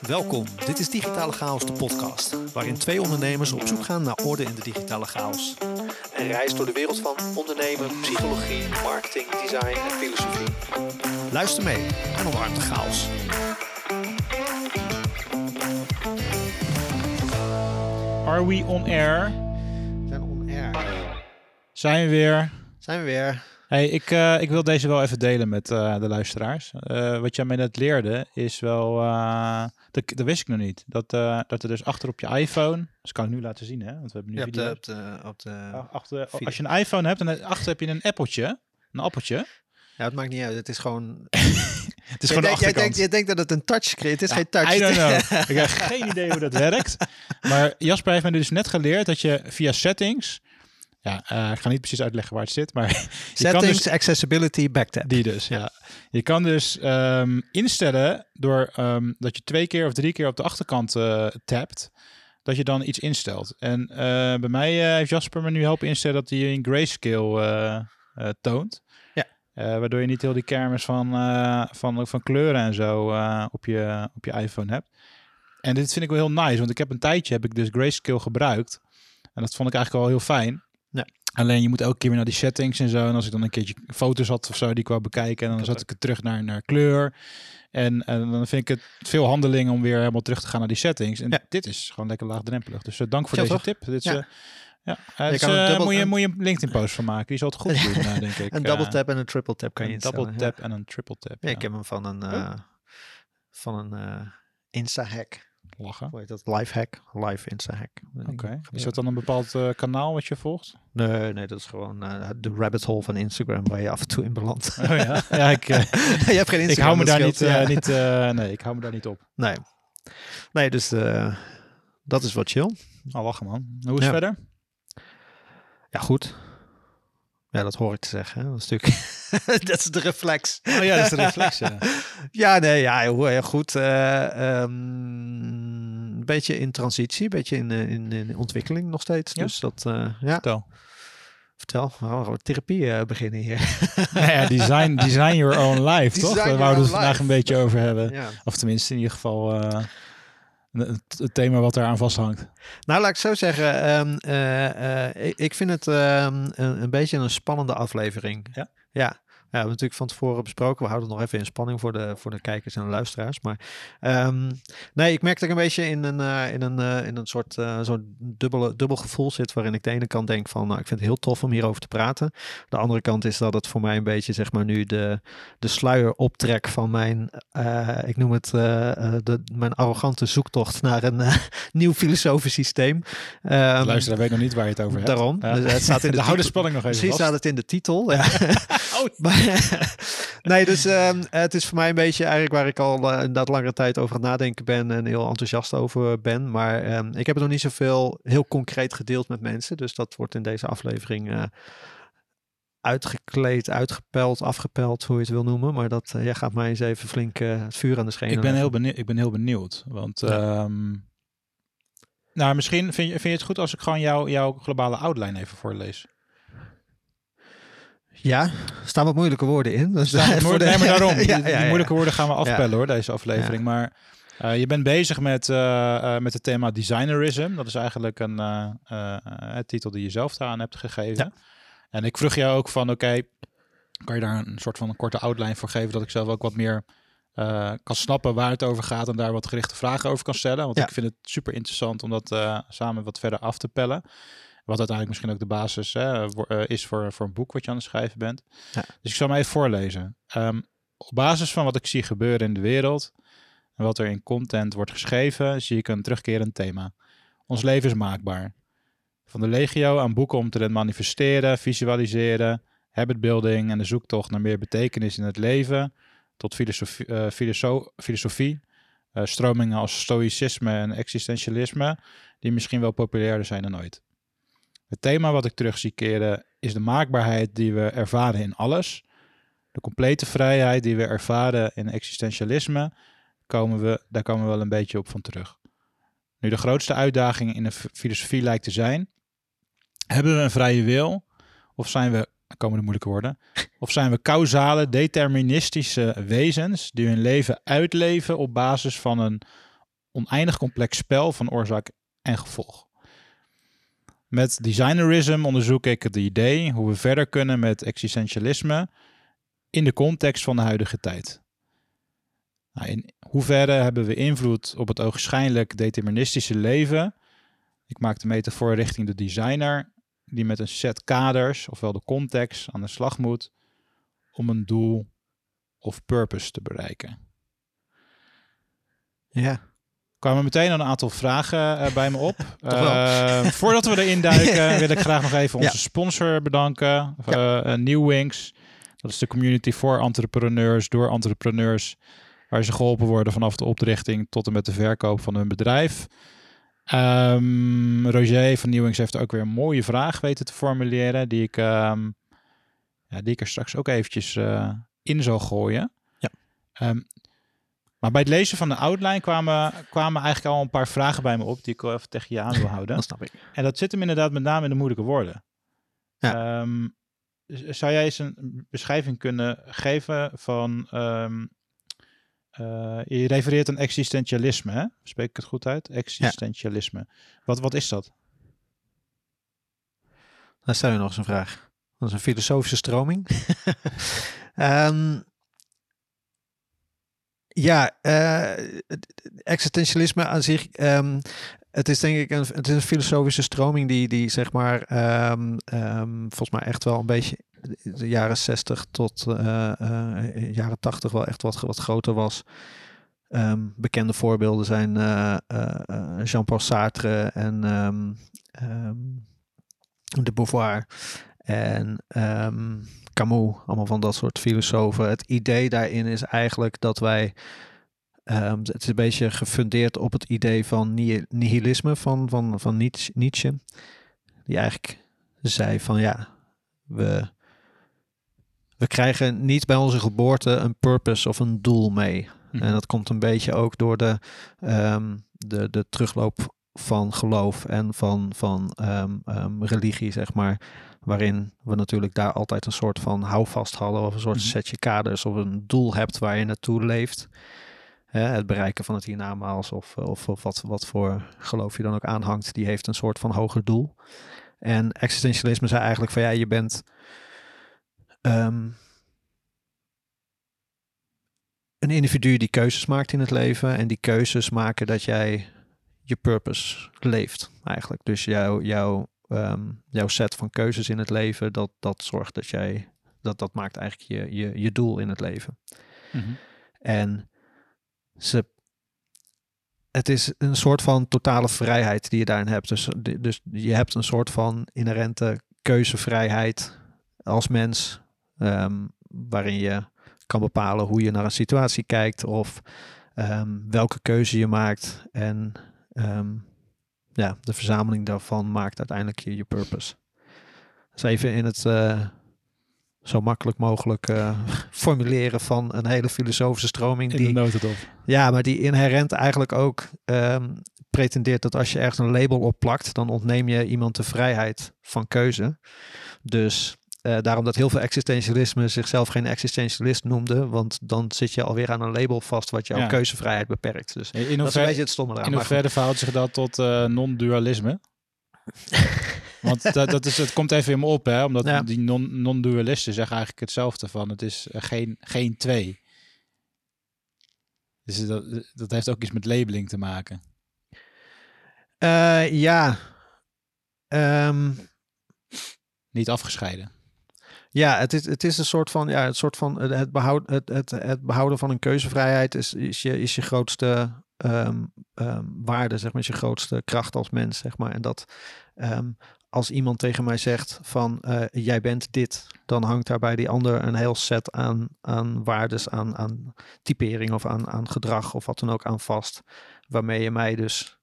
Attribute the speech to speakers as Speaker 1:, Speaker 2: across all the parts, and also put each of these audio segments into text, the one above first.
Speaker 1: Welkom, dit is Digitale Chaos, de podcast, waarin twee ondernemers op zoek gaan naar orde in de digitale chaos. Een reis door de wereld van ondernemen, psychologie, marketing, design en filosofie. Luister mee en omarm de chaos.
Speaker 2: Are we on air?
Speaker 1: We zijn on air.
Speaker 2: Zijn we weer?
Speaker 1: Zijn we weer.
Speaker 2: Hey, ik, eh, ik wil deze wel even delen met eh, de luisteraars. Eh, wat jij mij net leerde is wel, dat, dat wist ik nog niet. Dat, dat er dus achter op je iPhone, dus kan ik nu laten zien hè, want we hebben nu
Speaker 1: Je de, op de, op de...
Speaker 2: Ah, achter,
Speaker 1: video.
Speaker 2: als je een iPhone hebt en achter heb je een appeltje, een appeltje.
Speaker 1: Ja, het maakt niet uit. Het is gewoon...
Speaker 2: Het is
Speaker 1: Jij
Speaker 2: gewoon de
Speaker 1: denkt- jij,
Speaker 2: achterkant.
Speaker 1: denkt, jij denkt dat het een touchscreen is. Het is geen touch.
Speaker 2: I don't know. ik heb geen idee hoe dat werkt. Maar Jasper heeft mij dus net geleerd dat je via settings... Ja, eh, ik ga niet precies uitleggen waar het zit, maar... je kan
Speaker 1: Settings,
Speaker 2: dus-
Speaker 1: accessibility, backtap.
Speaker 2: Die dus, ja. Je kan dus ehm, instellen door ehm, dat je twee keer of drie keer op de achterkant eh tapt, dat je dan iets instelt. En eh, bij mij heeft Jasper me nu helpen instellen dat hij in grayscale toont.
Speaker 1: Ja.
Speaker 2: Waardoor je niet heel die kermis van, van, van kleuren en zo op, je, op je iPhone hebt. En dit vind ik wel heel nice, want ik heb een tijdje heb ik dus grayscale gebruikt. En dat vond ik eigenlijk wel heel fijn. Alleen je moet elke keer weer naar die settings en zo. En als ik dan een keertje foto's had of zo die ik wou bekijken, en dan zat ik het terug naar, naar kleur. En, en dan vind ik het veel handeling om weer helemaal terug te gaan naar die settings. En
Speaker 1: Ja.
Speaker 2: dit is gewoon lekker laagdrempelig. Dus eh, dank voor
Speaker 1: Ja,
Speaker 2: deze
Speaker 1: toch?
Speaker 2: tip. Dit is,
Speaker 1: Ja.
Speaker 2: eh, ja,
Speaker 1: kan een
Speaker 2: eh,
Speaker 1: dubbel-
Speaker 2: moet, je,
Speaker 1: een-
Speaker 2: moet je een LinkedIn-post van maken. Die zal het goed doen, denk ik.
Speaker 1: Een double tap en een triple tap kan je
Speaker 2: een double tap en een triple tap.
Speaker 1: Ja,
Speaker 2: Ja,
Speaker 1: ik heb hem van een, eh, van een Insta-hack.
Speaker 2: Lachen.
Speaker 1: Hoe heet dat? Live hack. Live Insta-hack.
Speaker 2: Oké. Is dat dan een bepaald eh, kanaal wat je volgt?
Speaker 1: Nee, nee, dat is gewoon eh, de rabbit hole van Instagram waar je af en toe in belandt.
Speaker 2: Oh ja, ja ik, eh,
Speaker 1: je hebt geen Instagram.
Speaker 2: ik hou me daar niet,
Speaker 1: scheelt,
Speaker 2: niet, nee, ik hou me daar niet op.
Speaker 1: Nee. Nee, dus dat is wat chill.
Speaker 2: Oh, lachen man. Hoe is
Speaker 1: Ja.
Speaker 2: het verder?
Speaker 1: Ja, goed. Ja, dat hoor ik te zeggen. hè. Dat is natuurlijk... dat is de reflex.
Speaker 2: Oh ja, dat is de reflex, ja.
Speaker 1: Ja, nee, ja, heel, goed. Eh, ehm, Een beetje in transitie, een beetje in, eh, in, in ontwikkeling nog steeds.
Speaker 2: Ja?
Speaker 1: Dus dat, eh, ja,
Speaker 2: Vertel.
Speaker 1: vertel. We gaan therapie eh, beginnen hier.
Speaker 2: Nou ja, design, design your own life, toch? Daar wouden we het vandaag een beetje over hebben.
Speaker 1: ja.
Speaker 2: Of tenminste, in ieder geval het, thema wat eraan vasthangt.
Speaker 1: Nou, laat ik zo zeggen. ehm, eh, eh, ik, ik vind het ehm, een, een beetje een spannende aflevering.
Speaker 2: Ja?
Speaker 1: Ja. Ja, we hebben natuurlijk van tevoren besproken. We houden het nog even in spanning voor de, voor de kijkers en de luisteraars. Maar ehm, nee, ik merk dat ik een beetje in een, eh, in een, eh, in een soort eh, zo'n dubbele, dubbel gevoel zit. Waarin ik de ene kant denk van, nou, ik vind het heel tof om hierover te praten. De andere kant is dat het voor mij een beetje, zeg maar, nu de, de sluier optrek van mijn, eh, ik noem het, eh, eh, de, mijn arrogante zoektocht naar een eh, nieuw filosofisch systeem. Ehm,
Speaker 2: Luister, weet nog niet waar je het over hebt.
Speaker 1: Daarom.
Speaker 2: Ja.
Speaker 1: Dus het staat in de
Speaker 2: de spanning nog even
Speaker 1: Precies
Speaker 2: vast.
Speaker 1: staat het in de titel. Ja.
Speaker 2: Oh.
Speaker 1: Nee, dus ehm, het is voor mij een beetje eigenlijk waar ik al eh, inderdaad langere tijd over aan het nadenken ben en heel enthousiast over ben. Maar ehm, ik heb het nog niet zoveel heel concreet gedeeld met mensen. Dus dat wordt in deze aflevering eh, uitgekleed, uitgepeld, afgepeld, hoe je het wil noemen. Maar dat eh, ja, gaat mij eens even flink het vuur aan de schenen.
Speaker 2: Ik ben, heel benieuwd, ik ben heel benieuwd. Want,
Speaker 1: Ja.
Speaker 2: ehm, nou, misschien vind je, vind je het goed als ik gewoon jou, jouw globale outline even voorlees.
Speaker 1: Ja, er staan wat moeilijke woorden in. Dus
Speaker 2: Staan het
Speaker 1: de-
Speaker 2: nee, maar daarom.
Speaker 1: Ja,
Speaker 2: die,
Speaker 1: ja,
Speaker 2: moeilijke woorden gaan we afpellen hoor, deze aflevering. Maar eh, je bent bezig met, eh, eh, met het thema designerism. Dat is eigenlijk een titel die je zelf aan hebt gegeven. En ik vroeg jou ook van, oké, kan je daar een soort van een korte outline voor geven, dat ik zelf ook wat meer kan snappen waar het over gaat en daar wat gerichte vragen over kan stellen. Want ik vind het super interessant om dat samen wat verder af te pellen. Wat uiteindelijk misschien ook de basis hè, voor- eh, is voor, voor een boek wat je aan het schrijven bent.
Speaker 1: Ja.
Speaker 2: Dus ik zal hem even voorlezen. Ehm, op basis van wat ik zie gebeuren in de wereld en wat er in content wordt geschreven, zie ik een terugkerend thema. Ons leven is maakbaar. Van de legio aan boeken om te manifesteren, visualiseren, habitbuilding en de zoektocht naar meer betekenis in het leven, tot filosofie, eh, filoso- filosofie eh, stromingen als stoïcisme en existentialisme, die misschien wel populairder zijn dan ooit. Het thema wat ik terug zie keren is de maakbaarheid die we ervaren in alles. De complete vrijheid die we ervaren in existentialisme, komen we, daar komen we wel een beetje op van terug. Nu de grootste uitdaging in de filosofie lijkt te zijn, hebben we een vrije wil of zijn we komen de moeilijke woorden. Of zijn we causale, deterministische wezens die hun leven uitleven op basis van een oneindig complex spel van oorzaak en gevolg. Met designerism onderzoek ik het idee hoe we verder kunnen met existentialisme in de context van de huidige tijd. Nou, in hoeverre hebben we invloed op het ogenschijnlijk deterministische leven? Ik maak de metafoor richting de designer, die met een set kaders, ofwel de context, aan de slag moet om een doel of purpose te bereiken.
Speaker 1: Ja.
Speaker 2: Kwamen meteen een aantal vragen uh, bij me op. uh, voordat we erin duiken, wil ik graag nog even onze ja. sponsor bedanken. Ja. Uh, New Wings. Dat is de community voor entrepreneurs, door entrepreneurs, waar ze geholpen worden vanaf de oprichting tot en met de verkoop van hun bedrijf. Um, Roger van Nieuwings heeft ook weer een mooie vraag weten te formuleren, die ik, um, ja, die ik er straks ook eventjes uh, in zal gooien.
Speaker 1: Ja.
Speaker 2: Um, maar bij het lezen van de outline kwamen, kwamen eigenlijk al een paar vragen bij me op die ik wel even tegen je aan wil houden.
Speaker 1: dat snap ik.
Speaker 2: En dat zit hem inderdaad met name in de moeilijke woorden.
Speaker 1: Ja.
Speaker 2: zou jij eens een beschrijving kunnen geven van uh, je refereert aan existentialisme, hè? Spreek ik het goed uit? Existentialisme. Ja. Wat, wat is dat?
Speaker 1: Dan stel je nog eens een vraag. Dat is een filosofische stroming. um, ja, uh, existentialisme aan zich. Um, het is denk ik een, het is een filosofische stroming die, die zeg maar, um, um, volgens mij echt wel een beetje de jaren 60 tot uh, uh, jaren 80 wel echt wat, wat groter was. Bekende voorbeelden zijn Jean-Paul Sartre en de Beauvoir en Camus, allemaal van dat soort filosofen. Het idee daarin is eigenlijk dat wij Um, het is een beetje gefundeerd op het idee van nihilisme van, van, van Nietzsche. Die eigenlijk zei van ja, we, we krijgen niet bij onze geboorte een purpose of een doel mee. Mhm. En dat komt een beetje ook door de, um, de, de terugloop van geloof en van, van um, religie, zeg maar. Waarin we natuurlijk daar altijd een soort van houvast hadden, of een soort mm -hmm. setje kaders, of een doel hebt waar je naartoe leeft het bereiken van het hiernamaals of, of, of wat, wat voor geloof je dan ook aanhangt, die heeft een soort van hoger doel. En existentialisme zei eigenlijk van ja, je bent um, een individu die keuzes maakt in het leven en die keuzes maken dat jij je purpose leeft eigenlijk. Dus jouw, jouw, um, jouw set van keuzes in het leven, dat, dat zorgt dat jij, dat, dat maakt eigenlijk je, je, je doel in het leven. Mm -hmm. En ze, het is een soort van totale vrijheid die je daarin hebt. Dus, dus je hebt een soort van inherente keuzevrijheid als mens, um, waarin je kan bepalen hoe je naar een situatie kijkt of um, welke keuze je maakt. En um, ja, de verzameling daarvan maakt uiteindelijk je, je purpose. Dus even in het uh, zo makkelijk mogelijk uh, formuleren van een hele filosofische stroming.
Speaker 2: In die, de
Speaker 1: Ja, maar die inherent eigenlijk ook um, pretendeert dat als je ergens een label op plakt, dan ontneem je iemand de vrijheid van keuze. Dus uh, daarom dat heel veel existentialisme zichzelf geen existentialist noemde, want dan zit je alweer aan een label vast wat jouw ja. keuzevrijheid beperkt. Dus
Speaker 2: in
Speaker 1: dat is een beetje het stomme eraan.
Speaker 2: In hoeverre verhoudt zich dat tot uh, non-dualisme? Want dat, dat is, komt even in me op, hè? omdat ja. die non-dualisten zeggen eigenlijk hetzelfde van het is geen, geen twee. Dus dat, dat heeft ook iets met labeling te maken.
Speaker 1: Uh, ja. Um,
Speaker 2: Niet afgescheiden.
Speaker 1: Ja, het is, het is een soort van, ja, het soort van het, behoud, het, het, behouden van een keuzevrijheid is, is, je, is je grootste um, um, waarde, zeg maar, is je grootste kracht als mens, zeg maar. En dat um, als iemand tegen mij zegt van uh, jij bent dit, dan hangt daar bij die ander een heel set aan, aan waardes, aan, aan typering of aan, aan gedrag of wat dan ook aan vast. Waarmee je mij dus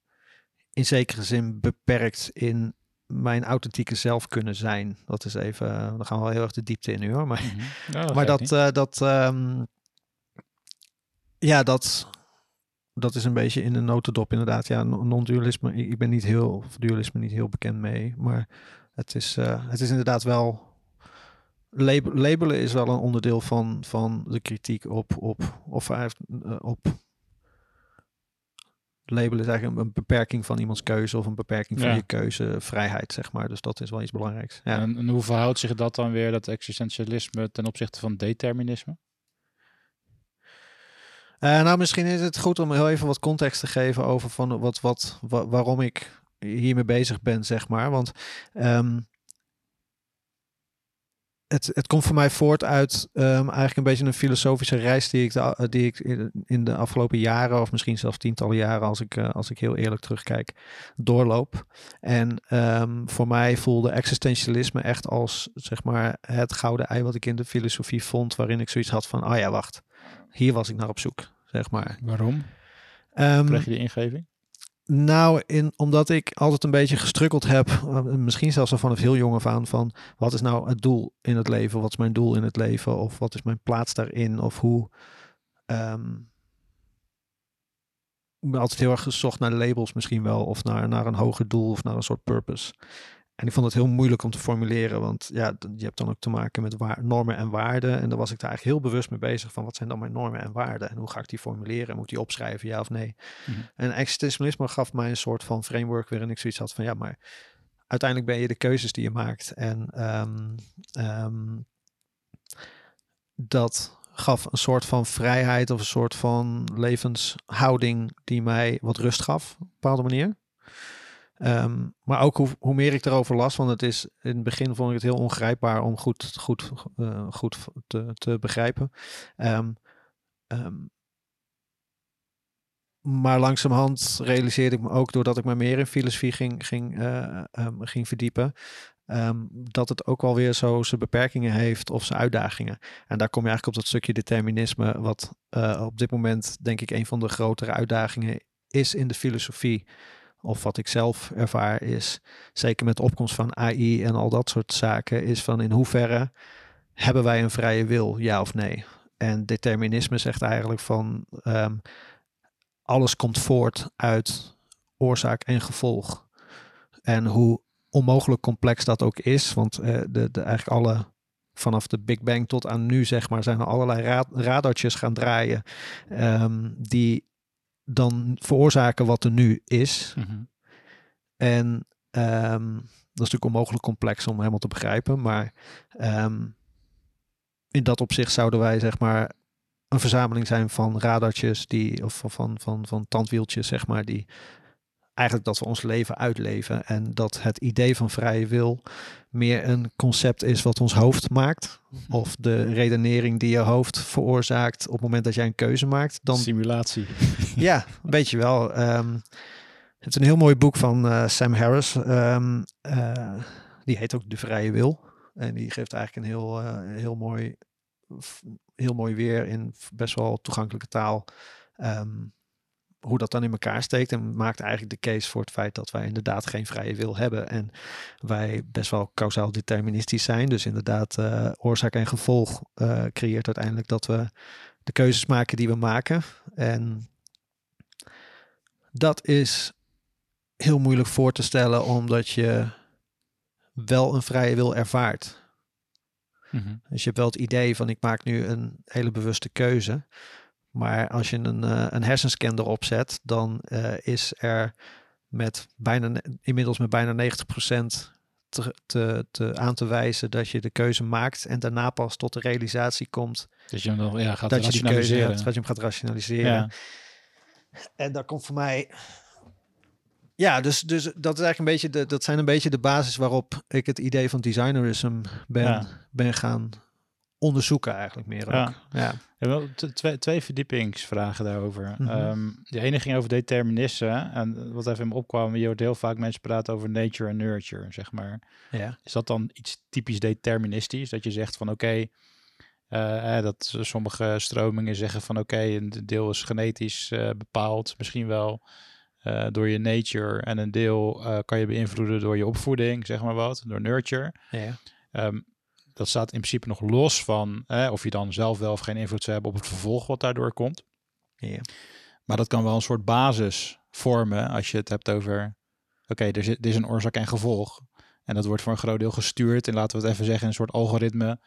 Speaker 1: in zekere zin beperkt in mijn authentieke zelf kunnen zijn. Dat is even, uh, dan gaan we wel heel erg de diepte in nu hoor. Maar, mm -hmm. ja, dat maar dat, uh, dat um, ja, dat, dat is een beetje in de notendop inderdaad. Ja, non-dualisme, ik ben niet heel, dualisme niet heel bekend mee. Maar het is, uh, het is inderdaad wel lab- labelen is wel een onderdeel van, van de kritiek op, op, of hij heeft, eh, op labelen is eigenlijk een, beperking van iemands keuze of een beperking van
Speaker 2: Ja.
Speaker 1: je keuzevrijheid, zeg maar. Dus dat is wel iets belangrijks. Ja.
Speaker 2: En, en hoe verhoudt zich dat dan weer, dat existentialisme, ten opzichte van determinisme?
Speaker 1: Eh, nou, misschien is het goed om heel even wat context te geven over van wat, wat, wa- waarom ik hiermee bezig ben, zeg maar. Want ehm, het, het komt voor mij voort uit ehm, eigenlijk een beetje een filosofische reis die ik, de, die ik in- de afgelopen jaren, of misschien zelfs tientallen jaren, als ik, eh, als ik heel eerlijk terugkijk, doorloop. En ehm, voor mij voelde existentialisme echt als zeg maar het gouden ei wat ik in de filosofie vond, waarin ik zoiets had van, ah ja, wacht, hier was ik naar op zoek, zeg maar.
Speaker 2: Waarom?
Speaker 1: Ehm,
Speaker 2: Krijg je die ingeving?
Speaker 1: Nou, in, omdat ik altijd een beetje gestrukkeld heb, eh, misschien zelfs al vanaf heel jong af aan, van wat is nou het doel in het leven? Wat is mijn doel in het leven? Of wat is mijn plaats daarin? Of hoe... ehm, ik ben altijd heel erg gezocht naar labels misschien wel, of naar, naar een hoger doel of naar een soort purpose. En ik vond het heel moeilijk om te formuleren, want ja, je hebt dan ook te maken met waar, normen en waarden. En daar was ik daar eigenlijk heel bewust mee bezig van, wat zijn dan mijn normen en waarden? En hoe ga ik die formuleren? Moet ik die opschrijven, ja of nee?
Speaker 2: Mhm.
Speaker 1: En existentialisme gaf mij een soort van framework waarin ik zoiets had van, ja, maar uiteindelijk ben je de keuzes die je maakt. En ehm, ehm, dat gaf een soort van vrijheid of een soort van levenshouding die mij wat rust gaf op een bepaalde manier. Ehm, maar ook hoe, hoe meer ik erover las, want het is in het begin vond ik het heel ongrijpbaar om goed, goed, eh, goed te, te begrijpen. Ehm, ehm, maar langzamerhand realiseerde ik me ook, doordat ik me meer in filosofie ging, ging, eh, ging verdiepen, dat het ook wel weer zo zijn beperkingen heeft of zijn uitdagingen. En daar kom je eigenlijk op dat stukje determinisme, wat eh, op dit moment denk ik een van de grotere uitdagingen is in de filosofie. Of wat ik zelf ervaar is, zeker met de opkomst van AI en al dat soort zaken, is van in hoeverre hebben wij een vrije wil, ja of nee? En determinisme zegt eigenlijk van ehm, alles komt voort uit oorzaak en gevolg. En hoe onmogelijk complex dat ook is, want eh, de, de, eigenlijk alle, vanaf de Big Bang tot aan nu, zeg maar, zijn er allerlei ra radartjes gaan draaien ehm, die dan veroorzaken wat er nu is.
Speaker 2: Mhm.
Speaker 1: En ehm, dat is natuurlijk onmogelijk complex om helemaal te begrijpen, maar ehm, in dat opzicht zouden wij, zeg maar, een verzameling zijn van radartjes die, of van, van, van, van tandwieltjes, zeg maar, die eigenlijk dat we ons leven uitleven. En dat het idee van vrije wil meer een concept is wat ons hoofd maakt. Of de redenering die je hoofd veroorzaakt op het moment dat jij een keuze maakt. Dan,
Speaker 2: Simulatie.
Speaker 1: ja, een beetje wel. Ehm, het is een heel mooi boek van eh, Sam Harris. Ehm, eh, die heet ook De Vrije Wil. En die geeft eigenlijk een heel, eh, heel, mooi, heel mooi weer in best wel toegankelijke taal. ehm, hoe dat dan in elkaar steekt. En maakt eigenlijk de case voor het feit dat wij inderdaad geen vrije wil hebben. En wij best wel kausaal deterministisch zijn. Dus inderdaad, eh, oorzaak en gevolg eh, creëert uiteindelijk dat we de keuzes maken die we maken. En dat is heel moeilijk voor te stellen, omdat je wel een vrije wil ervaart.
Speaker 2: Mhm.
Speaker 1: Dus je hebt wel het idee van ik maak nu een hele bewuste keuze. Maar als je een, eh, een hersenscan erop zet, dan eh, is er met bijna, inmiddels met bijna 90% te, te, te aan te wijzen dat je de keuze maakt en daarna pas tot de realisatie komt
Speaker 2: Dus je hem dan ja, gaat
Speaker 1: dat je die keuze
Speaker 2: rationaliseren.
Speaker 1: hebt, dat je hem gaat rationaliseren.
Speaker 2: ja.
Speaker 1: En dat komt voor mij. Ja, dus, dus dat, is eigenlijk een beetje de, dat zijn een beetje de basis waarop ik het idee van designerism ben,
Speaker 2: Ja.
Speaker 1: ben gaan onderzoeken, eigenlijk meer ook.
Speaker 2: Ja.
Speaker 1: Ja.
Speaker 2: Twee, twee verdiepingsvragen daarover.
Speaker 1: Mhm.
Speaker 2: Ehm, de ene ging over determinisme. En wat even in me opkwam, je hoort heel vaak mensen praten over nature en nurture, zeg maar.
Speaker 1: Ja.
Speaker 2: Is dat dan iets typisch deterministisch? Dat je zegt van oké, eh, eh, dat sommige stromingen zeggen van oké, een deel is genetisch eh, bepaald, misschien wel door je nature. En een deel kan je beïnvloeden door je opvoeding, zeg maar wat, door nurture.
Speaker 1: Ja.
Speaker 2: Ehm, dat staat in principe nog los van eh, of je dan zelf wel of geen invloed zou hebben op het vervolg wat daardoor komt. Maar dat kan wel een soort basis vormen als je het hebt over, oké, er, zit- er is een oorzaak en gevolg. En dat wordt voor een groot deel gestuurd. En laten we het even zeggen, een soort algoritme.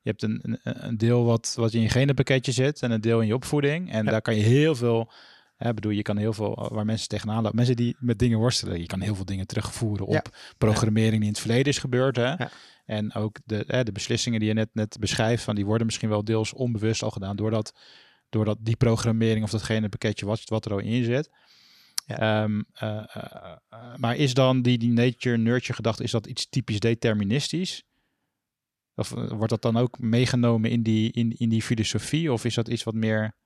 Speaker 2: Je hebt een, een, een deel wat, wat in je genenpakketje zit en een deel in je opvoeding. En
Speaker 1: Ja.
Speaker 2: daar kan je heel veel, hè, bedoel, je kan heel veel, waar mensen tegenaan lopen. Mensen die met dingen worstelen, je kan heel veel dingen terugvoeren op
Speaker 1: Ja.
Speaker 2: programmering die in het verleden is gebeurd. Hè?
Speaker 1: Ja.
Speaker 2: En ook de, de beslissingen die je net, net beschrijft, van, die worden misschien wel deels onbewust al gedaan doordat, doordat die programmering of datgene pakketje wat, wat er al in zit.
Speaker 1: Ja.
Speaker 2: Ehm, eh, eh, eh, maar is dan die, die nature-nurture gedachte, is dat iets typisch deterministisch? Of wordt dat dan ook meegenomen in die, in, in die filosofie? Of is dat iets wat meer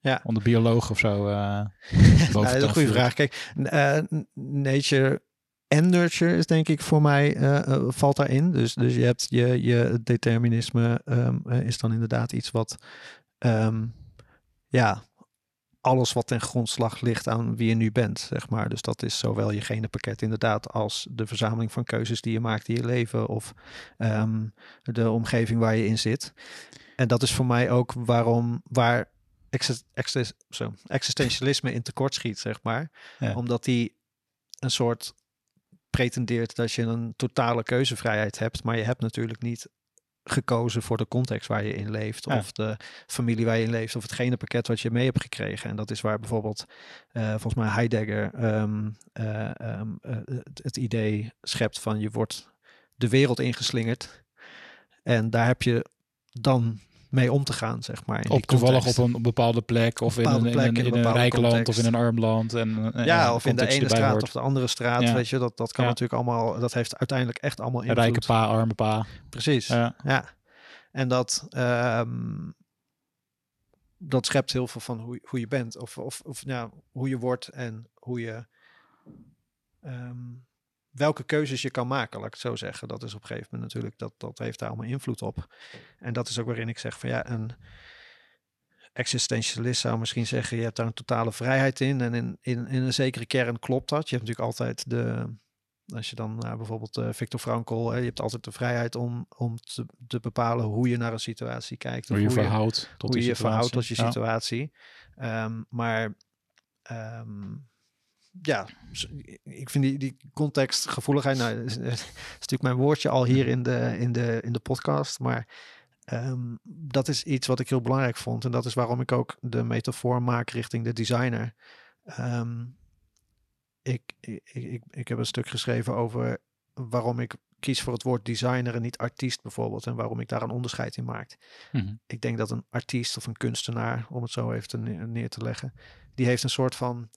Speaker 1: Ja.
Speaker 2: onder bioloog of zo? boven
Speaker 1: dat is een goede vraag. Kijk, nature en nurture is denk ik voor mij eh, valt daarin. Dus, dus je hebt je, je determinisme ehm, eh, is dan inderdaad iets wat ehm, ja alles wat ten grondslag ligt aan wie je nu bent, zeg maar. Dus dat is zowel je genenpakket inderdaad als de verzameling van keuzes die je maakt in je leven of ehm, de omgeving waar je in zit. En dat is voor mij ook waarom waar exist- exist- zo, existentialisme in tekort schiet, zeg maar.
Speaker 2: Ja.
Speaker 1: Omdat die een soort pretendeert dat je een totale keuzevrijheid hebt, maar je hebt natuurlijk niet gekozen voor de context waar je in leeft,
Speaker 2: Ja.
Speaker 1: of de familie waar je in leeft, of het genenpakket wat je mee hebt gekregen. En dat is waar bijvoorbeeld, eh, volgens mij Heidegger ehm, eh, ehm, eh, het, het idee schept van je wordt de wereld ingeslingerd. En daar heb je dan mee om te gaan, zeg maar.
Speaker 2: Op toevallig op een bepaalde plek of in een, in een,
Speaker 1: in een
Speaker 2: in een
Speaker 1: bepaalde
Speaker 2: rijk land of in een arm land. En, eh,
Speaker 1: Ja, of in de ene straat
Speaker 2: hoort.
Speaker 1: of de andere straat,
Speaker 2: Ja.
Speaker 1: weet je, dat, dat kan
Speaker 2: Ja.
Speaker 1: natuurlijk allemaal, dat heeft uiteindelijk echt allemaal invloed.
Speaker 2: rijke pa, arme pa.
Speaker 1: Precies,
Speaker 2: Ja.
Speaker 1: ja. En dat, ehm, dat schept heel veel van hoe, hoe je bent, of, of, of ja, hoe je wordt en hoe je, ehm, welke keuzes je kan maken, laat ik het zo zeggen. Dat is op een gegeven moment natuurlijk, dat, dat heeft daar allemaal invloed op. En dat is ook waarin ik zeg van ja, een existentialist zou misschien zeggen, je hebt daar een totale vrijheid in. En in, in, in een zekere kern klopt dat. Je hebt natuurlijk altijd de, als je dan naar bijvoorbeeld eh, Victor Frankl, hè, je hebt altijd de vrijheid om, om te, te bepalen hoe je naar een situatie kijkt.
Speaker 2: Hoe je verhoudt tot
Speaker 1: hoe je je verhoudt
Speaker 2: situatie.
Speaker 1: tot je
Speaker 2: Ja.
Speaker 1: situatie. Ehm, maar ehm, ja, ik vind die, die contextgevoeligheid, nou, is, is natuurlijk mijn woordje al hier in de, in de, in de podcast, maar ehm, dat is iets wat ik heel belangrijk vond. En dat is waarom ik ook de metafoor maak richting de designer. Ehm, ik, ik, ik, ik heb een stuk geschreven over waarom ik kies voor het woord designer en niet artiest bijvoorbeeld. En waarom ik daar een onderscheid in maak
Speaker 2: Mhm.
Speaker 1: ik denk dat een artiest of een kunstenaar, om het zo even neer te leggen, die heeft een soort van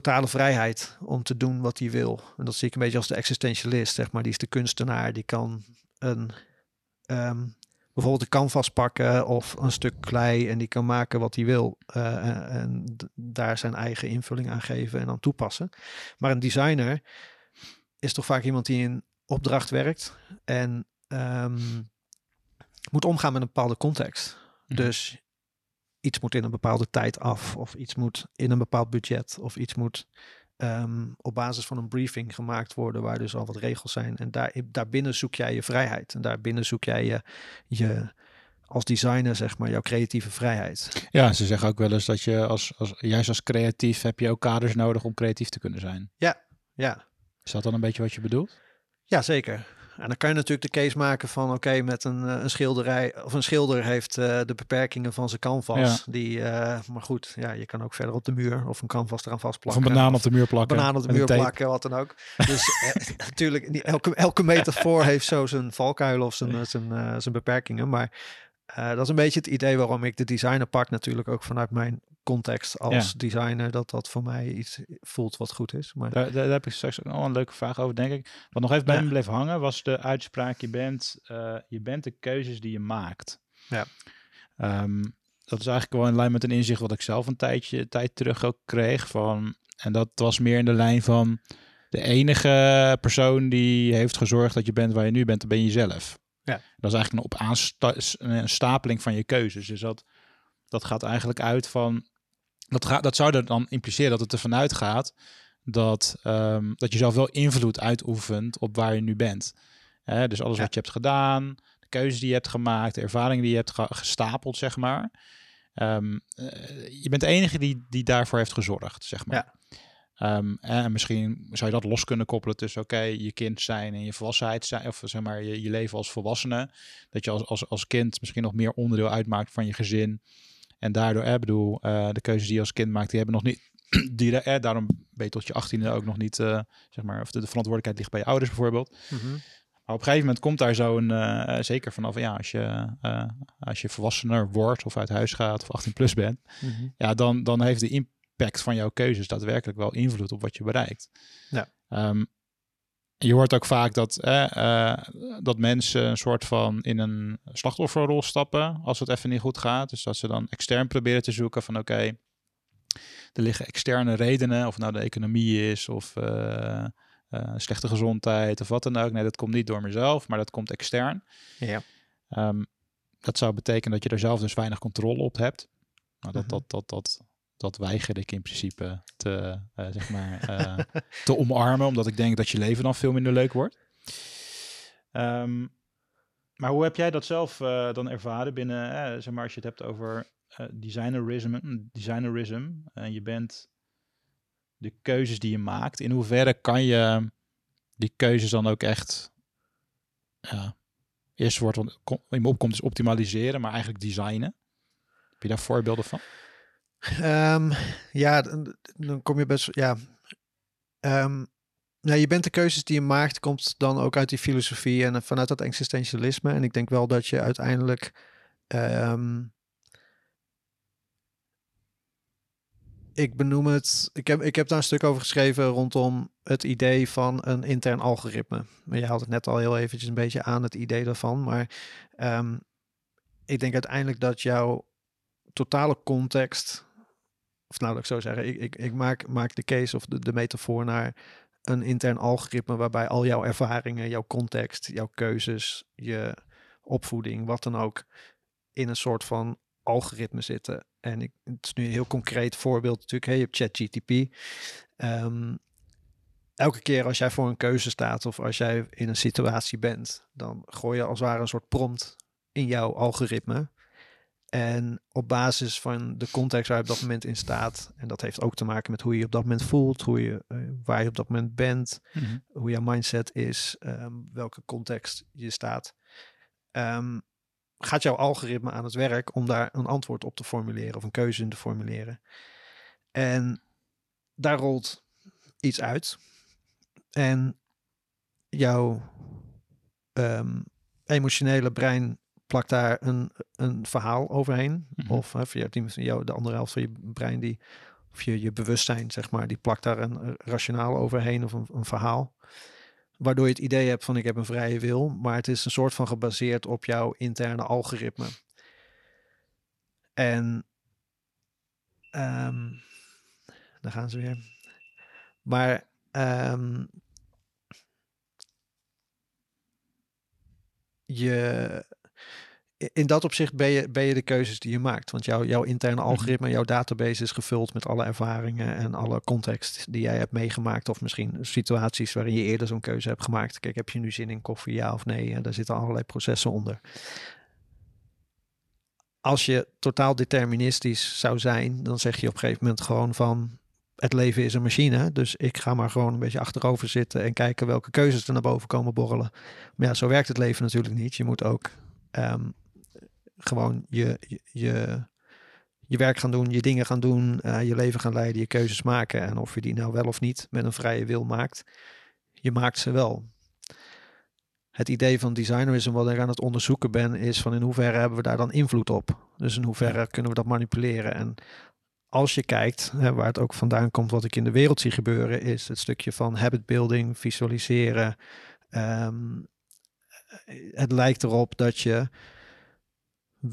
Speaker 1: totale vrijheid om te doen wat hij wil. En dat zie ik een beetje als de existentialist, zeg maar. Die is de kunstenaar, die kan een ehm, bijvoorbeeld een canvas pakken of een stuk klei en die kan maken wat hij wil eh, en- daar zijn eigen invulling aan geven en aan toepassen. Maar een designer is toch vaak iemand die in opdracht werkt en ehm, moet omgaan met een bepaalde context.
Speaker 2: Mhm.
Speaker 1: Dus iets moet in een bepaalde tijd af, of iets moet in een bepaald budget, of iets moet ehm, op basis van een briefing gemaakt worden, waar dus al wat regels zijn. En daar, daarbinnen zoek jij je vrijheid. En daarbinnen zoek jij je, je als designer, zeg maar, jouw creatieve vrijheid.
Speaker 2: Ja, ze zeggen ook wel eens dat je als, als juist als creatief heb je ook kaders nodig om creatief te kunnen zijn.
Speaker 1: Ja,
Speaker 2: Is dat dan een beetje wat je bedoelt?
Speaker 1: ja zeker. En dan kan je natuurlijk de case maken van oké, met een, eh, een schilderij of een schilder heeft eh, de beperkingen van zijn canvas. Die, eh, maar goed, ja, je kan ook verder op de muur of een canvas eraan
Speaker 2: Of
Speaker 1: vastplakken.
Speaker 2: een banaan op de muur plakken?
Speaker 1: banaan op de muur plakken, wat dan ook. Dus eh, natuurlijk, elke, elke metafoor heeft zo zijn valkuilen of zijn, zijn, zijn beperkingen. Maar eh, dat is een beetje het idee waarom ik de designer pak. Natuurlijk ook vanuit mijn context als designer. Dat dat voor mij iets voelt wat goed is. Maar
Speaker 2: Daar, daar heb ik straks ook nog een leuke vraag over, denk ik. Wat nog even bij
Speaker 1: Ja.
Speaker 2: me bleef hangen, was de uitspraak: je bent, eh, je bent de keuzes die je maakt.
Speaker 1: Ja.
Speaker 2: Ehm, dat is eigenlijk wel in lijn met een inzicht wat ik zelf een tijdje tijd terug ook kreeg. Van, en dat was meer in de lijn van de enige persoon die heeft gezorgd dat je bent waar je nu bent, dat ben je zelf.
Speaker 1: Ja.
Speaker 2: Dat is eigenlijk een op aansta- een stapeling van je keuzes. Dus dat, dat gaat eigenlijk uit van. Dat, gaat, dat zou er dan impliceren dat het ervan uitgaat dat, ehm, dat je zelf wel invloed uitoefent op waar je nu bent. Dus alles
Speaker 1: Ja.
Speaker 2: wat je hebt gedaan, de keuzes die je hebt gemaakt, de ervaringen die je hebt ge- gestapeld, zeg maar. Ehm, eh, je bent de enige die, die daarvoor heeft gezorgd, zeg maar. Ehm, en misschien zou je dat los kunnen koppelen tussen oké, je kind zijn en je volwassenheid zijn, of zeg maar je, je leven als volwassene. Dat je als, als, als kind misschien nog meer onderdeel uitmaakt van je gezin. En daardoor, eh, bedoel, de keuzes die je als kind maakt, die hebben nog niet. Die, eh, daarom ben je tot je achttiende ook nog niet, eh, zeg maar, of de, de verantwoordelijkheid ligt bij je ouders bijvoorbeeld.
Speaker 1: Mhm.
Speaker 2: Maar op een gegeven moment komt daar zo'n, eh, zeker vanaf, ja, als je, als je volwassener wordt of uit huis gaat of 18 plus bent,
Speaker 1: Mhm.
Speaker 2: ja, dan, dan heeft de impact van jouw keuzes daadwerkelijk wel invloed op wat je bereikt.
Speaker 1: Ja.
Speaker 2: Ehm, je hoort ook vaak dat, eh, dat mensen een soort van in een slachtofferrol stappen als het even niet goed gaat. Dus dat ze dan extern proberen te zoeken van oké, er liggen externe redenen, of het nou de economie is of eh, eh, slechte gezondheid of wat dan ook. Nee, dat komt niet door mezelf, maar dat komt extern.
Speaker 1: Ja.
Speaker 2: Ehm, dat zou betekenen dat je er zelf dus weinig controle op hebt. Nou, dat,
Speaker 1: Mhm.
Speaker 2: dat, dat, dat, dat weiger ik in principe te, eh, zeg maar, eh, te omarmen, omdat ik denk dat je leven dan veel minder leuk wordt. Ehm, maar hoe heb jij dat zelf eh, dan ervaren binnen, zeg maar, als je het hebt over eh, designerism, designerism en je bent de keuzes die je maakt, in hoeverre kan je die keuzes dan ook echt, ja, eerst wordt wat in me opkomt is optimaliseren, maar eigenlijk designen. Heb je daar voorbeelden van?
Speaker 1: Ehm, ja, dan, kom je best. Ja. Ehm, nou, je bent de keuzes die je maakt, komt dan ook uit die filosofie en vanuit dat existentialisme. En ik denk wel dat je uiteindelijk. ehm, ik benoem het. Ik heb, ik heb daar een stuk over geschreven rondom het idee van een intern algoritme. Maar je haalt het net al heel eventjes een beetje aan, het idee daarvan. Maar ik denk uiteindelijk dat jouw totale context. Of nou, laat ik zo zeggen. Ik, ik, ik maak, maak de case of de, de metafoor naar een intern algoritme waarbij al jouw ervaringen, jouw context, jouw keuzes, je opvoeding, wat dan ook, in een soort van algoritme zitten. En ik, het is nu een heel concreet voorbeeld natuurlijk. Hey, je hebt ChatGTP. Ehm, elke keer als jij voor een keuze staat of als jij in een situatie bent, dan gooi je als het ware een soort prompt in jouw algoritme. En op basis van de context waar je op dat moment in staat, en dat heeft ook te maken met hoe je je op dat moment voelt, hoe je, eh, waar je op dat moment bent, hoe jouw mindset is, ehm, welke context je staat, ehm, gaat jouw algoritme aan het werk om daar een antwoord op te formuleren of een keuze in te formuleren. En daar rolt iets uit. En jouw ehm, emotionele brein plakt daar een, een verhaal overheen.
Speaker 2: Mhm.
Speaker 1: Of hè, via die, jou, de andere helft van je brein, die, of je, je bewustzijn, zeg maar, die plakt daar een, rationaal overheen of een, een verhaal. Waardoor je het idee hebt van ik heb een vrije wil, maar het is een soort van gebaseerd op jouw interne algoritme. En ehm daar gaan ze weer. Maar ehm, je, in dat opzicht ben je, ben je de keuzes die je maakt. Want jouw, jouw interne algoritme, jouw database is gevuld met alle ervaringen en alle context die jij hebt meegemaakt. Of misschien situaties waarin je eerder zo'n keuze hebt gemaakt. Kijk, heb je nu zin in koffie, ja of nee? En daar zitten allerlei processen onder. Als je totaal deterministisch zou zijn, dan zeg je op een gegeven moment gewoon van het leven is een machine. Dus ik ga maar gewoon een beetje achterover zitten en kijken welke keuzes er naar boven komen borrelen. Maar ja, zo werkt het leven natuurlijk niet. Je moet ook ehm, gewoon je, je, je, je werk gaan doen, je dingen gaan doen, eh, je leven gaan leiden, je keuzes maken. En of je die nou wel of niet met een vrije wil maakt, je maakt ze wel. Het idee van designerism wat ik aan het onderzoeken ben, is van in hoeverre hebben we daar dan invloed op? Dus in hoeverre kunnen we dat manipuleren? En als je kijkt, hè, waar het ook vandaan komt, wat ik in de wereld zie gebeuren, is het stukje van habit building, visualiseren. Ehm, het lijkt erop dat je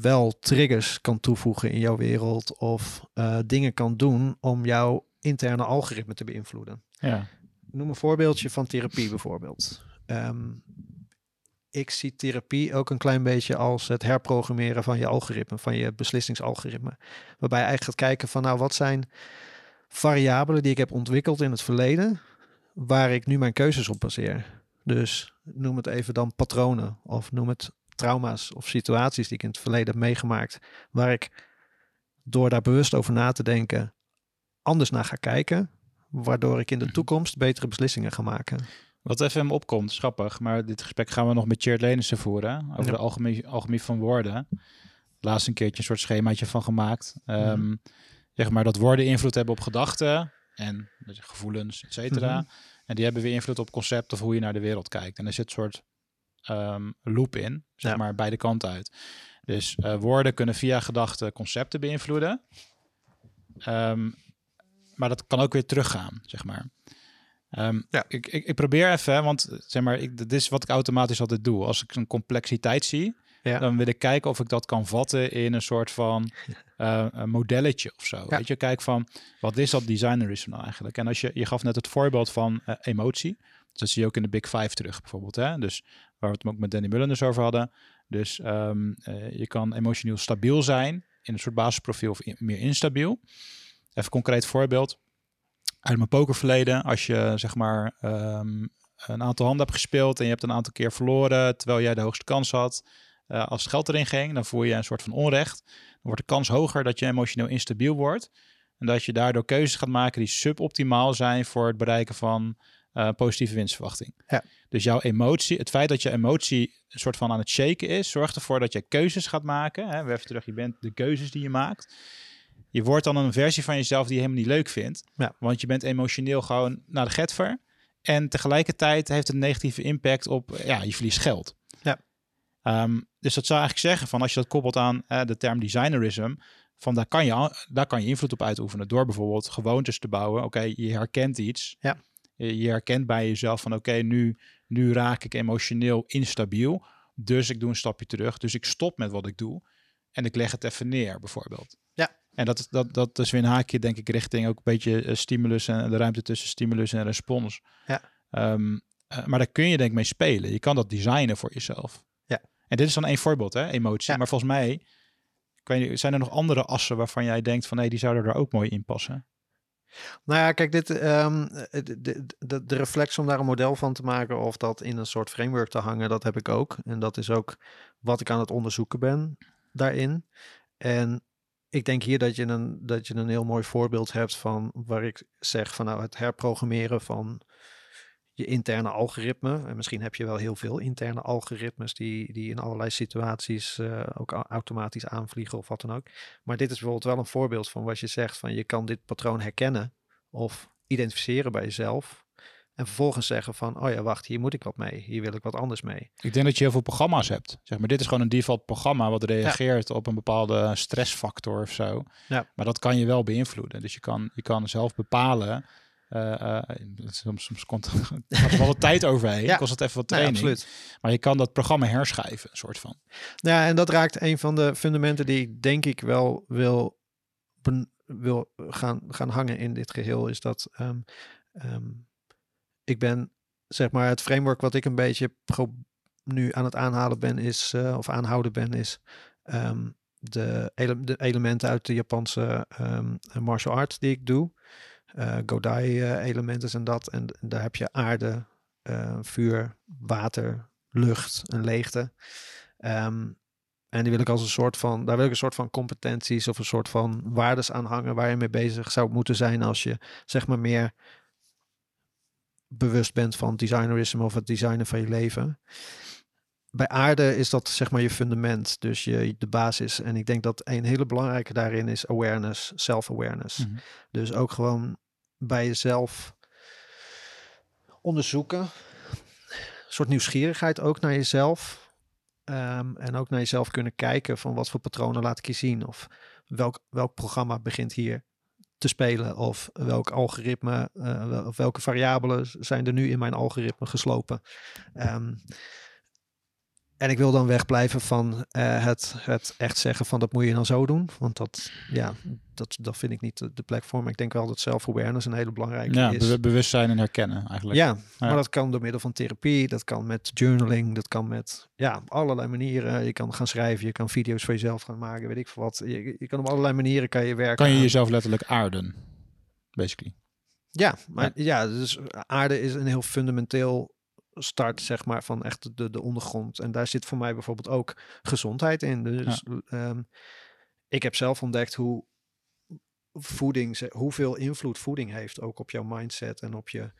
Speaker 1: wel triggers kan toevoegen in jouw wereld of eh, dingen kan doen om jouw interne algoritme te beïnvloeden.
Speaker 2: Ja.
Speaker 1: Noem een voorbeeldje van therapie bijvoorbeeld. Ehm, ik zie therapie ook een klein beetje als het herprogrammeren van je algoritme, van je beslissingsalgoritme. Waarbij je eigenlijk gaat kijken van nou wat zijn variabelen die ik heb ontwikkeld in het verleden, waar ik nu mijn keuzes op baseer. Dus noem het even dan patronen of noem het trauma's of situaties die ik in het verleden heb meegemaakt, waar ik door daar bewust over na te denken anders naar ga kijken, waardoor ik in de
Speaker 2: Mhm.
Speaker 1: toekomst betere beslissingen ga maken.
Speaker 2: Wat even opkomt, is grappig, maar dit gesprek gaan we nog met Tjeerd Lenissen voeren. Over
Speaker 1: Ja.
Speaker 2: de alchemie, alchemie van woorden. Laatst een keertje een soort schemaatje van gemaakt. Ehm,
Speaker 1: Mhm.
Speaker 2: Zeg maar dat woorden invloed hebben op gedachten en dus gevoelens, et cetera.
Speaker 1: Mhm.
Speaker 2: En die hebben weer invloed op concept of hoe je naar de wereld kijkt. En er zit een soort ehm, loop in, zeg
Speaker 1: Ja.
Speaker 2: maar, beide kanten uit. Dus eh, woorden kunnen via gedachten concepten beïnvloeden. Ehm, maar dat kan ook weer teruggaan, zeg maar. Ehm,
Speaker 1: Ja.
Speaker 2: ik, ik, ik probeer even, want zeg maar, ik, dit is wat ik automatisch altijd doe. Als ik een complexiteit zie,
Speaker 1: Ja.
Speaker 2: dan wil ik kijken of ik dat kan vatten in een soort van eh, een modelletje of zo. Weet je, kijk van, wat is dat designerisme nou eigenlijk? En als je, je gaf net het voorbeeld van eh, emotie. Dus dat zie je ook in de Big Five terug, bijvoorbeeld. Hè? Dus waar we het ook met Danny Mullen dus over hadden. Dus ehm, eh, je kan emotioneel stabiel zijn in een soort basisprofiel of meer instabiel. Even een concreet voorbeeld. Uit mijn pokerverleden, als je zeg maar ehm, een aantal handen hebt gespeeld en je hebt een aantal keer verloren terwijl jij de hoogste kans had. eh, als het geld erin ging, dan voel je een soort van onrecht. Dan wordt de kans hoger dat je emotioneel instabiel wordt. En dat je daardoor keuzes gaat maken die suboptimaal zijn voor het bereiken van eh, positieve winstverwachting.
Speaker 1: Ja.
Speaker 2: Dus jouw emotie, het feit dat je emotie een soort van aan het shaken is, zorgt ervoor dat je keuzes gaat maken. Hè, weer even terug, je bent de keuzes die je maakt. Je wordt dan een versie van jezelf die je helemaal niet leuk vindt.
Speaker 1: Ja.
Speaker 2: Want je bent emotioneel gewoon naar de getver. En tegelijkertijd heeft het een negatieve impact op, ja, je verliest geld.
Speaker 1: Ja.
Speaker 2: Ehm, dus dat zou eigenlijk zeggen van als je dat koppelt aan de term designerism, van daar kan, je, daar kan je invloed op uitoefenen door bijvoorbeeld gewoontes te bouwen. Oké, je herkent iets.
Speaker 1: Ja.
Speaker 2: Je, je herkent bij jezelf van oké, nu, nu raak ik emotioneel instabiel. Dus ik doe een stapje terug. Dus ik stop met wat ik doe. En ik leg het even neer, bijvoorbeeld.
Speaker 1: Ja.
Speaker 2: En dat, dat, dat is weer een haakje, denk ik, richting ook een beetje eh, stimulus en de ruimte tussen stimulus en respons.
Speaker 1: Ja.
Speaker 2: Ehm, eh, maar daar kun je denk ik mee spelen. Je kan dat designen voor jezelf.
Speaker 1: Ja.
Speaker 2: En dit is dan één voorbeeld, hè, emotie.
Speaker 1: Ja.
Speaker 2: Maar volgens mij, ik weet niet, zijn er nog andere assen waarvan jij denkt van, hé, die zouden er ook mooi in passen?
Speaker 1: Nou ja, kijk, dit, ehm, de, de, de, de reflex om daar een model van te maken of dat in een soort framework te hangen, dat heb ik ook. En dat is ook wat ik aan het onderzoeken ben daarin. En ik denk hier dat je een, dat je een heel mooi voorbeeld hebt van waar ik zeg van nou het herprogrammeren van je interne algoritme. En misschien heb je wel heel veel interne algoritmes die, die in allerlei situaties eh, ook au- automatisch aanvliegen of wat dan ook. Maar dit is bijvoorbeeld wel een voorbeeld van wat je zegt van je kan dit patroon herkennen of identificeren bij jezelf. En vervolgens zeggen van, oh ja, wacht, hier moet ik wat mee. Hier wil ik wat anders mee.
Speaker 2: Ik denk dat je heel veel programma's hebt. Zeg maar, dit is gewoon een default programma wat reageert op een bepaalde stressfactor of zo.
Speaker 1: Ja.
Speaker 2: Maar dat kan je wel beïnvloeden. Dus je kan, je kan zelf bepalen. Eh, eh, soms, soms komt er wel wat tijd overheen.
Speaker 1: Ja.
Speaker 2: Kost het even wat
Speaker 1: Nee,
Speaker 2: training.
Speaker 1: absoluut.
Speaker 2: maar je kan dat programma herschrijven, een soort van.
Speaker 1: Ja, en dat raakt een van de fundamenten die ik denk ik wel wil, wil gaan, gaan hangen in dit geheel. Is dat ehm, ehm, ik ben, zeg maar, het framework wat ik een beetje nu aan het aanhalen ben, is, eh, of aanhouden ben, is ehm, de, ele- de elementen uit de Japanse martial arts die ik doe. Eh Godai-elementen en dat. En, en daar heb je aarde, eh, vuur, water, lucht en leegte. Ehm, en die wil ik als een soort van, daar wil ik een soort van competenties of een soort van waardes aan hangen waar je mee bezig zou moeten zijn als je zeg maar meer bewust bent van designerisme of het designen van je leven. Bij aarde is dat zeg maar je fundament, dus je, de basis. En ik denk dat een hele belangrijke daarin is awareness, self-awareness.
Speaker 2: Mhm.
Speaker 1: Dus ook gewoon bij jezelf onderzoeken. Een soort nieuwsgierigheid ook naar jezelf. Ehm, en ook naar jezelf kunnen kijken van wat voor patronen laat ik je zien. Of welk, welk programma begint hier te spelen. Of welk algoritme, eh, wel- of welke variabelen zijn er nu in mijn algoritme geslopen. Ehm, en ik wil dan wegblijven van eh, het, het echt zeggen van dat moet je dan zo doen. Want dat, ja, dat, dat vind ik niet de, de plek voor. Maar ik denk wel dat self-awareness een hele belangrijke
Speaker 2: Ja,
Speaker 1: is.
Speaker 2: bewustzijn en herkennen eigenlijk.
Speaker 1: Ja, maar dat kan door middel van therapie, dat kan met journaling, dat kan met ja, allerlei manieren. Je kan gaan schrijven, je kan video's voor jezelf gaan maken, weet ik veel wat. Je, je kan op allerlei manieren kan je werken.
Speaker 2: Kan je
Speaker 1: aan-
Speaker 2: jezelf letterlijk aarden, basically.
Speaker 1: Ja, maar ja. dus aarde is een heel fundamenteel start, zeg maar, van echt de, de ondergrond. En daar zit voor mij bijvoorbeeld ook gezondheid in. Dus ehm, ik heb zelf ontdekt hoe voeding, hoeveel invloed voeding heeft ook op jouw mindset en op je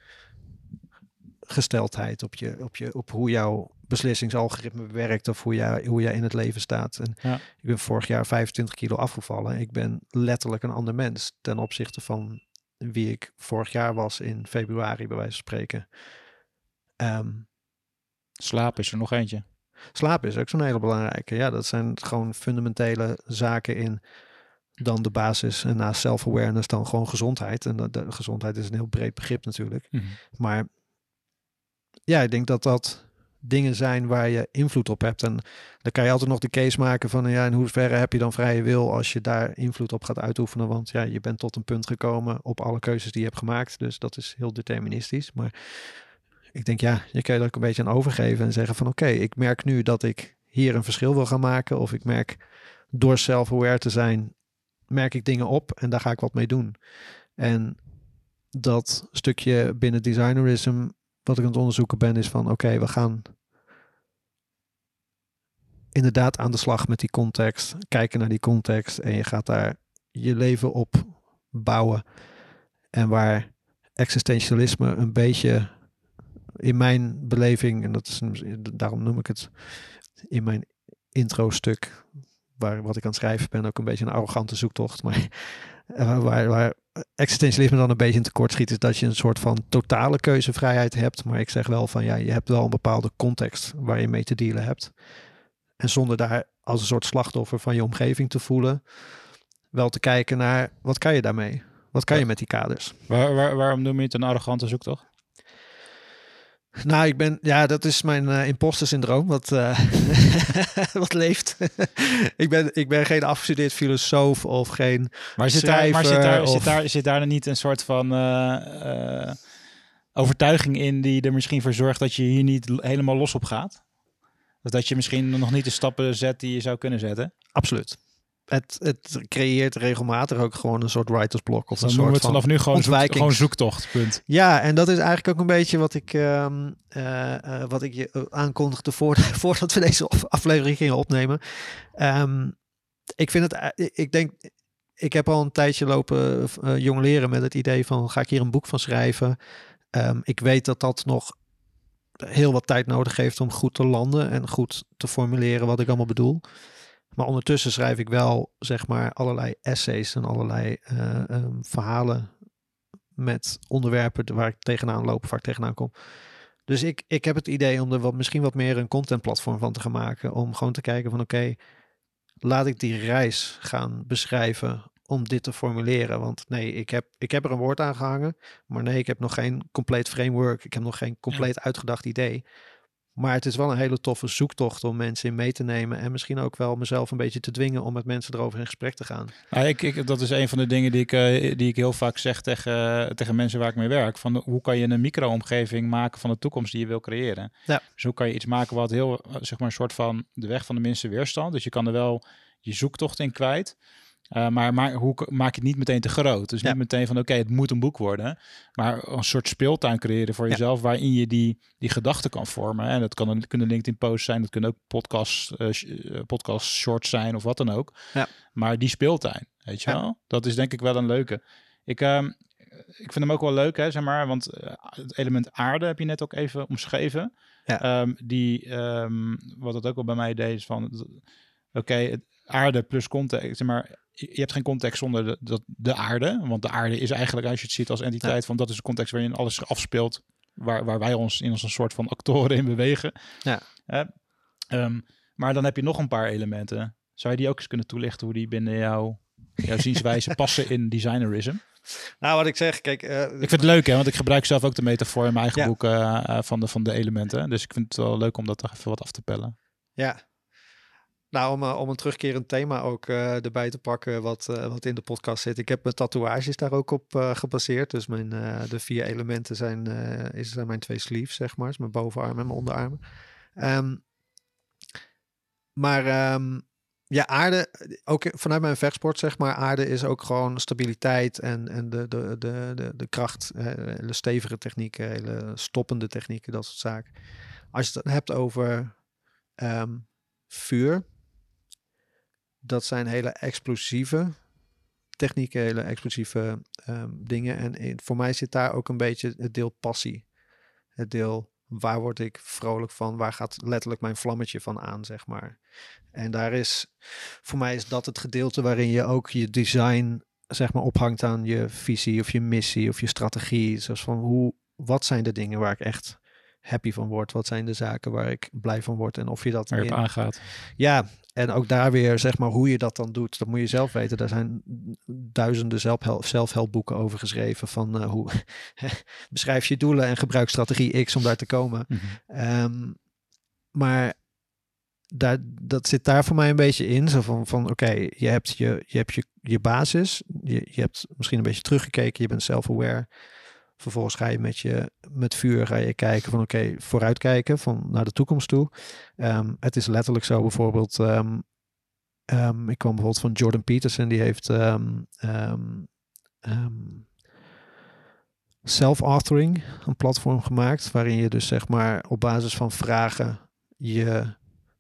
Speaker 1: gesteldheid, op, je, op, je, op hoe jouw beslissingsalgoritme werkt of hoe jij, hoe jij in het leven staat. En
Speaker 2: Ja.
Speaker 1: ik ben vorig jaar 25 kilo afgevallen. Ik ben letterlijk een ander mens ten opzichte van wie ik vorig jaar was in februari, bij wijze van spreken. Ehm,
Speaker 2: Slaap is er nog eentje.
Speaker 1: Slaap is ook zo'n hele belangrijke. Ja, dat zijn gewoon fundamentele zaken in dan de basis. En naast self-awareness dan gewoon gezondheid. En de, gezondheid is een heel breed begrip natuurlijk. Maar ja, ik denk dat dat dingen zijn waar je invloed op hebt. En dan kan je altijd nog de case maken van ja, in hoeverre heb je dan vrije wil als je daar invloed op gaat uitoefenen. Want ja, je bent tot een punt gekomen op alle keuzes die je hebt gemaakt. Dus dat is heel deterministisch. Maar ik denk ja, je kan je er ook een beetje aan overgeven en zeggen van oké, ik merk nu dat ik hier een verschil wil gaan maken. Of ik merk door self-aware te zijn, merk ik dingen op en daar ga ik wat mee doen. En dat stukje binnen designerism, wat ik aan het onderzoeken ben, is van oké, we gaan inderdaad aan de slag met die context, kijken naar die context en je gaat daar je leven op bouwen. En waar existentialisme een beetje in mijn beleving, en dat is daarom noem ik het in mijn intro stuk, waar wat ik aan het schrijven ben, ook een beetje een arrogante zoektocht, maar eh, waar, waar existentialisme dan een beetje in tekort schiet, is dat je een soort van totale keuzevrijheid hebt. Maar ik zeg wel van ja, je hebt wel een bepaalde context waar je mee te dealen hebt. En zonder daar als een soort slachtoffer van je omgeving te voelen, wel te kijken naar wat kan je daarmee? Wat kan je met die kaders?
Speaker 2: Waar, waar, waarom noem je het een arrogante zoektocht?
Speaker 1: Nou, ik ben, ja, dat is mijn uh, imposter syndroom, wat, uh, wat leeft. ik, ben, ik ben geen afgestudeerd filosoof of geen.
Speaker 2: Maar zit daar, maar zit daar, of... zit daar, zit daar niet een soort van uh, overtuiging in die er misschien voor zorgt dat je hier niet helemaal los op gaat? Of dat je misschien nog niet de stappen zet die je zou kunnen zetten?
Speaker 1: Absoluut. Het, het creëert regelmatig ook gewoon een soort writersblok. Of
Speaker 2: Dan
Speaker 1: een soort
Speaker 2: het vanaf nu gewoon, zoek,
Speaker 1: ontwijkings-
Speaker 2: gewoon zoektocht, punt.
Speaker 1: Ja, en dat is eigenlijk ook een beetje wat ik, ehm, eh, eh, wat ik je eh, aankondigde voor, voordat we deze aflevering gingen opnemen. Ehm, ik vind het, ik denk, ik heb al een tijdje lopen uh, jongleren met het idee van ga ik hier een boek van schrijven. Ehm, ik weet dat dat nog heel wat tijd nodig heeft om goed te landen en goed te formuleren wat ik allemaal bedoel. Maar ondertussen schrijf ik wel, zeg maar, allerlei essays en allerlei uh, um, verhalen met onderwerpen waar ik tegenaan loop, waar ik tegenaan kom. Dus ik, ik heb het idee om er wat, misschien wat meer een contentplatform van te gaan maken. Om gewoon te kijken van oké, okay, laat ik die reis gaan beschrijven om dit te formuleren. Want nee, ik heb, ik heb er een woord aan gehangen. Maar nee, ik heb nog geen compleet framework. Ik heb nog geen compleet uitgedacht idee. Maar het is wel een hele toffe zoektocht om mensen in mee te nemen. En misschien ook wel mezelf een beetje te dwingen om met mensen erover in gesprek te gaan.
Speaker 2: Nou, ik, ik, dat is een van de dingen die ik, uh, die ik heel vaak zeg tegen, tegen mensen waar ik mee werk. Van hoe kan je een micro-omgeving maken van de toekomst die je wil creëren?
Speaker 1: Ja.
Speaker 2: Dus hoe kan je iets maken wat heel, zeg maar, een soort van de weg van de minste weerstand. Dus je kan er wel je zoektocht in kwijt. Uh, maar, maar hoe maak je het niet meteen te groot? Dus
Speaker 1: Ja.
Speaker 2: niet meteen van oké, het moet een boek worden. Maar een soort speeltuin creëren voor
Speaker 1: Ja.
Speaker 2: jezelf waarin je die, die gedachten kan vormen. En dat kan een, kunnen LinkedIn posts zijn, dat kunnen ook podcast, eh, eh, podcast shorts zijn of wat dan ook.
Speaker 1: Ja.
Speaker 2: Maar die speeltuin, weet je wel? Dat is denk ik wel een leuke. Ik, ehm, ik vind hem ook wel leuk, hè, zeg maar. Want eh, het element aarde heb je net ook even omschreven.
Speaker 1: Ja.
Speaker 2: Ehm, die, ehm, wat het ook wel bij mij deed, is van... Oké, aarde plus context, zeg maar... Je hebt geen context zonder de, de, de aarde. Want de aarde is eigenlijk, als je het ziet als entiteit... van dat is de context waarin alles afspeelt... waar, waar wij ons in als een soort van actoren in bewegen.
Speaker 1: Ja.
Speaker 2: Ehm, maar dan heb je nog een paar elementen. Zou je die ook eens kunnen toelichten... hoe die binnen jou, jouw zienswijze passen in designerism?
Speaker 1: Nou, wat ik zeg, kijk. eh,
Speaker 2: Ik vind het leuk, hè, want ik gebruik zelf ook de metafoor in mijn eigen
Speaker 1: Ja.
Speaker 2: boek eh, eh, van, de, van de elementen. Dus ik vind het wel leuk om dat er even wat af te pellen.
Speaker 1: Ja. Nou, om, eh, om een terugkerend thema ook eh, erbij te pakken, wat, eh, wat in de podcast zit. Ik heb mijn tatoeages daar ook op gebaseerd. Dus mijn, de vier elementen zijn, is, zijn mijn twee sleeves, zeg maar. Dus mijn bovenarm en mijn onderarmen. Ehm, maar ehm, ja, aarde, ook vanuit mijn vechtsport, zeg maar, aarde is ook gewoon stabiliteit en, en de, de, de, de, de kracht. hele stevige technieken, hele stoppende technieken, dat soort zaken. Als je het hebt over ehm, vuur, dat zijn hele explosieve technieken, hele explosieve ehm, dingen. En in- voor mij zit daar ook een beetje het deel passie. Het deel waar word ik vrolijk van? Waar gaat letterlijk mijn vlammetje van aan, zeg maar. En daar is, voor mij is dat het gedeelte waarin je ook je design, zeg maar, ophangt aan je visie of je missie of je strategie. Zoals van hoe, wat zijn de dingen waar ik echt happy van word? Wat zijn de zaken waar ik blij van word? En of je dat
Speaker 2: Waar je op
Speaker 1: in-
Speaker 2: aangaat.
Speaker 1: ja, en ook daar weer, zeg maar, hoe je dat dan doet, dat moet je zelf weten. Daar zijn duizenden zelfhelp, zelfhelpboeken over geschreven van eh, hoe beschrijf je doelen en gebruik strategie X om daar te komen.
Speaker 2: Mhm.
Speaker 1: Ehm, maar daar, dat zit daar voor mij een beetje in. Zo van, van oké, je hebt, je, je, hebt je, je basis. Je, je hebt misschien een beetje teruggekeken. Je bent self-aware. Vervolgens ga je met, je met vuur ga je kijken van oké, vooruitkijken van naar de toekomst toe. Ehm, het is letterlijk zo bijvoorbeeld. ehm, ehm, ik kwam bijvoorbeeld van Jordan Peterson. Die heeft self-authoring, een platform gemaakt. Waarin je dus zeg maar op basis van vragen je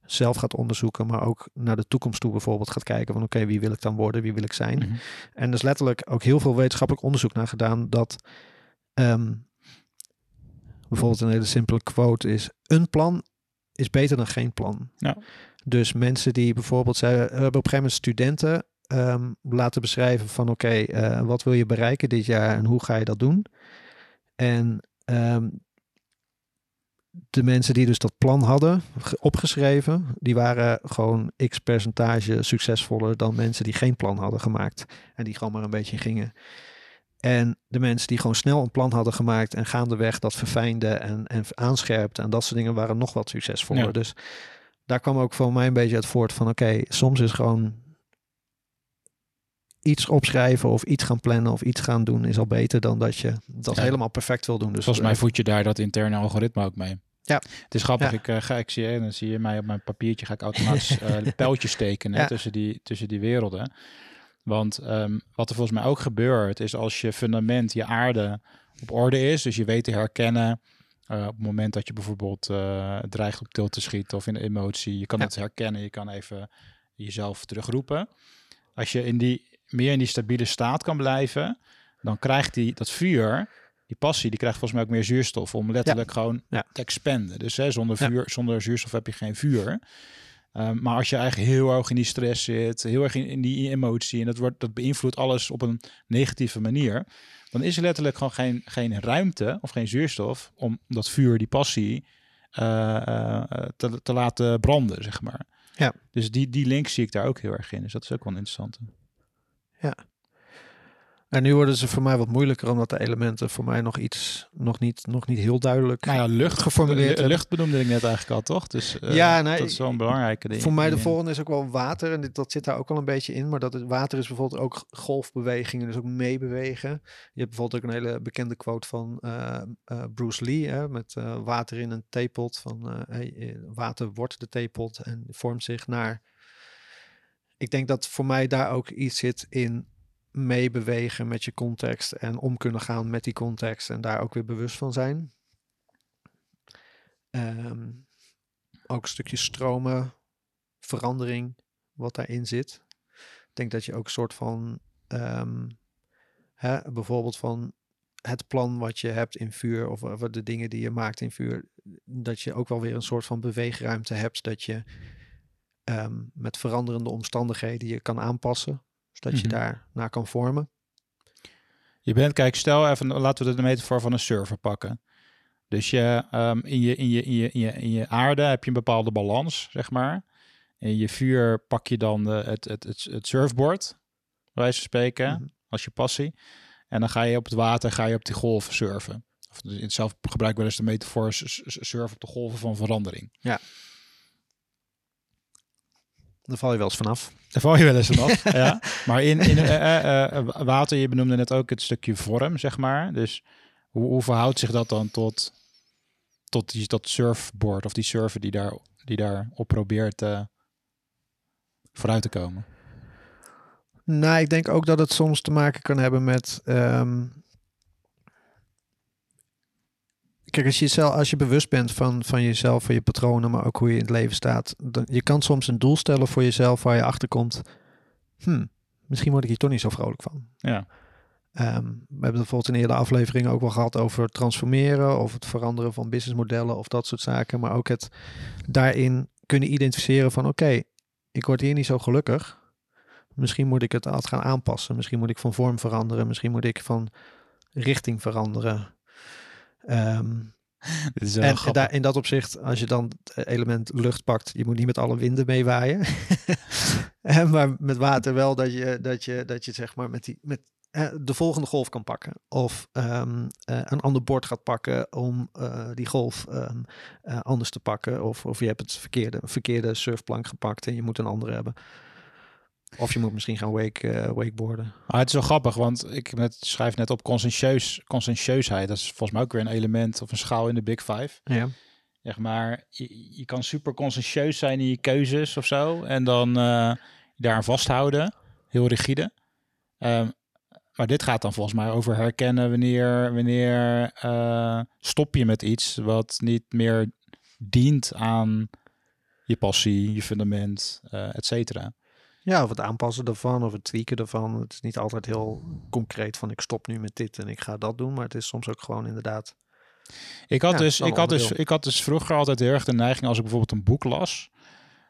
Speaker 1: zelf gaat onderzoeken, maar ook naar de toekomst toe bijvoorbeeld gaat kijken van oké, wie wil ik dan worden, wie wil ik zijn.
Speaker 2: Mhm.
Speaker 1: En er is letterlijk ook heel veel wetenschappelijk onderzoek naar gedaan dat ehm, bijvoorbeeld een hele simpele quote is: een plan is beter dan geen plan.
Speaker 2: Ja.
Speaker 1: Dus mensen die bijvoorbeeld zij we hebben op een gegeven moment studenten ehm, laten beschrijven van oké, eh, wat wil je bereiken dit jaar en hoe ga je dat doen? En ehm, de mensen die dus dat plan hadden ge- opgeschreven, die waren gewoon x percentage succesvoller dan mensen die geen plan hadden gemaakt en die gewoon maar een beetje gingen. En de mensen die gewoon snel een plan hadden gemaakt en gaandeweg dat verfijnden en, en aanscherpten en dat soort dingen waren nog wat succesvoller.
Speaker 2: Ja.
Speaker 1: Dus daar kwam ook voor mij een beetje het voort van oké, soms is gewoon iets opschrijven of iets gaan plannen of iets gaan doen is al beter dan dat je dat
Speaker 2: Ja.
Speaker 1: helemaal perfect wil doen. Dus
Speaker 2: Volgens mij voed je daar dat interne algoritme ook mee.
Speaker 1: Ja.
Speaker 2: Het is grappig.
Speaker 1: Ja.
Speaker 2: Ik, eh, ga, ik zie, en dan zie je mij op mijn papiertje ga ik automatisch eh pijltjes tekenen
Speaker 1: Ja.
Speaker 2: tussen, die, tussen die werelden. Want ehm, wat er volgens mij ook gebeurt, is als je fundament, je aarde op orde is, dus je weet te herkennen eh, op het moment dat je bijvoorbeeld eh, dreigt op tilt te schieten of in emotie, je kan
Speaker 1: Ja.
Speaker 2: het herkennen, je kan even jezelf terugroepen. Als je in die, meer in die stabiele staat kan blijven, dan krijgt die, dat vuur, die passie, die krijgt volgens mij ook meer zuurstof om letterlijk gewoon
Speaker 1: Ja.
Speaker 2: te expanden. Dus hè, zonder, vuur, zonder zuurstof heb je geen vuur. Ehm, maar als je eigenlijk heel erg in die stress zit, heel erg in, in die emotie en dat, wordt, dat beïnvloedt alles op een negatieve manier, dan is er letterlijk gewoon geen, geen ruimte of geen zuurstof om dat vuur, die passie, eh, eh, te, te laten branden, zeg maar.
Speaker 1: Ja.
Speaker 2: Dus die, die link zie ik daar ook heel erg in. Dus dat is ook wel een interessante.
Speaker 1: En nu worden ze voor mij wat moeilijker, omdat de elementen voor mij nog iets, nog niet, nog niet heel duidelijk.
Speaker 2: Nou ja, lucht
Speaker 1: Geformuleerd
Speaker 2: Lu-
Speaker 1: hebben.
Speaker 2: Lucht benoemde ik net eigenlijk al, toch? Dus eh,
Speaker 1: Ja, nee,
Speaker 2: dat is wel een belangrijke ding.
Speaker 1: voor mij de volgende is ook wel water. En dit, dat zit daar ook wel een beetje in. Maar dat het, water is bijvoorbeeld ook golfbewegingen, dus ook meebewegen. Je hebt bijvoorbeeld ook een hele bekende quote van eh, eh, Bruce Lee. Hè, met eh, water in een theepot. Van eh, hey, eh, water wordt de theepot en vormt zich naar... Ik denk dat voor mij daar ook iets zit in meebewegen met je context. En om kunnen gaan met die context. En daar ook weer bewust van zijn. Ehm, ook een stukje stromen, verandering, wat daarin zit. Ik denk dat je ook een soort van, ehm, hè, bijvoorbeeld van het plan wat je hebt in vuur, of, de dingen die je maakt in vuur, dat je ook wel weer een soort van beweegruimte hebt, dat je ehm, met veranderende omstandigheden je kan aanpassen, zodat je
Speaker 2: Mhm.
Speaker 1: daar naar kan vormen.
Speaker 2: Je bent, kijk, stel even, laten we de metafoor van een server pakken. Dus je, ehm, in, je, in, je, in, je, in, je, in je aarde heb je een bepaalde balans, zeg maar. In je vuur pak je dan de, het, het, het, het surfboard, wijze van spreken,
Speaker 1: Mhm.
Speaker 2: als je passie. En dan ga je op het water, ga je op die golven surfen. Of in zelf gebruik ik wel eens de metafoor surfen op de golven van verandering.
Speaker 1: Dan val je wel eens vanaf.
Speaker 2: Daar val je wel eens vanaf. ja. Maar in, in eh, eh, eh, water, je benoemde net ook het stukje vorm, zeg maar. Dus hoe, hoe verhoudt zich dat dan tot, tot die, dat surfboard of die surfer die daar, die daar op probeert vooruit te komen?
Speaker 1: Nou, ik denk ook dat het soms te maken kan hebben met. ehm, Kijk, als je, zelf, als je bewust bent van, van jezelf, van je patronen, maar ook hoe je in het leven staat. Dan, je kan soms een doel stellen voor jezelf waar je achter komt. Hm, misschien word ik hier toch niet zo vrolijk van.
Speaker 2: Ja.
Speaker 1: Ehm, we hebben het bijvoorbeeld in eerdere afleveringen ook wel gehad over transformeren of het veranderen van businessmodellen of dat soort zaken. Maar ook het daarin kunnen identificeren van oké, ik word hier niet zo gelukkig. Misschien moet ik het altijd gaan aanpassen. Misschien moet ik van vorm veranderen. Misschien moet ik van richting veranderen. Ehm,
Speaker 2: is
Speaker 1: en en
Speaker 2: grappig.
Speaker 1: daar, in dat opzicht, als je dan het element lucht pakt, je moet niet met alle winden meewaaien. En maar met water wel dat je, dat je, dat je zeg maar met, die, met eh, de volgende golf kan pakken. Of ehm, eh, een ander bord gaat pakken om eh, die golf ehm, eh, anders te pakken. Of, of je hebt het verkeerde, verkeerde surfplank gepakt en je moet een andere hebben. Of je moet misschien gaan wake, eh, wakeboarden.
Speaker 2: Maar het is wel grappig, want ik net, schrijf net op conscientieus, conscientieusheid. Dat is volgens mij ook weer een element of een schaal in de Big Five.
Speaker 1: Ja.
Speaker 2: Zeg maar, je, je kan super conscientieus zijn in je keuzes of zo. En dan eh je daaraan vasthouden. Heel rigide. Ehm, maar dit gaat dan volgens mij over herkennen wanneer, wanneer eh, stop je met iets wat niet meer dient aan je passie, je fundament, eh et cetera.
Speaker 1: Ja, of het aanpassen ervan of het tweaken ervan. Het is niet altijd heel concreet van ik stop nu met dit en ik ga dat doen. Maar het is soms ook gewoon inderdaad.
Speaker 2: Ik had,
Speaker 1: Ja,
Speaker 2: dus, ik, had dus, ik had dus vroeger altijd heel erg de neiging als ik bijvoorbeeld een boek las.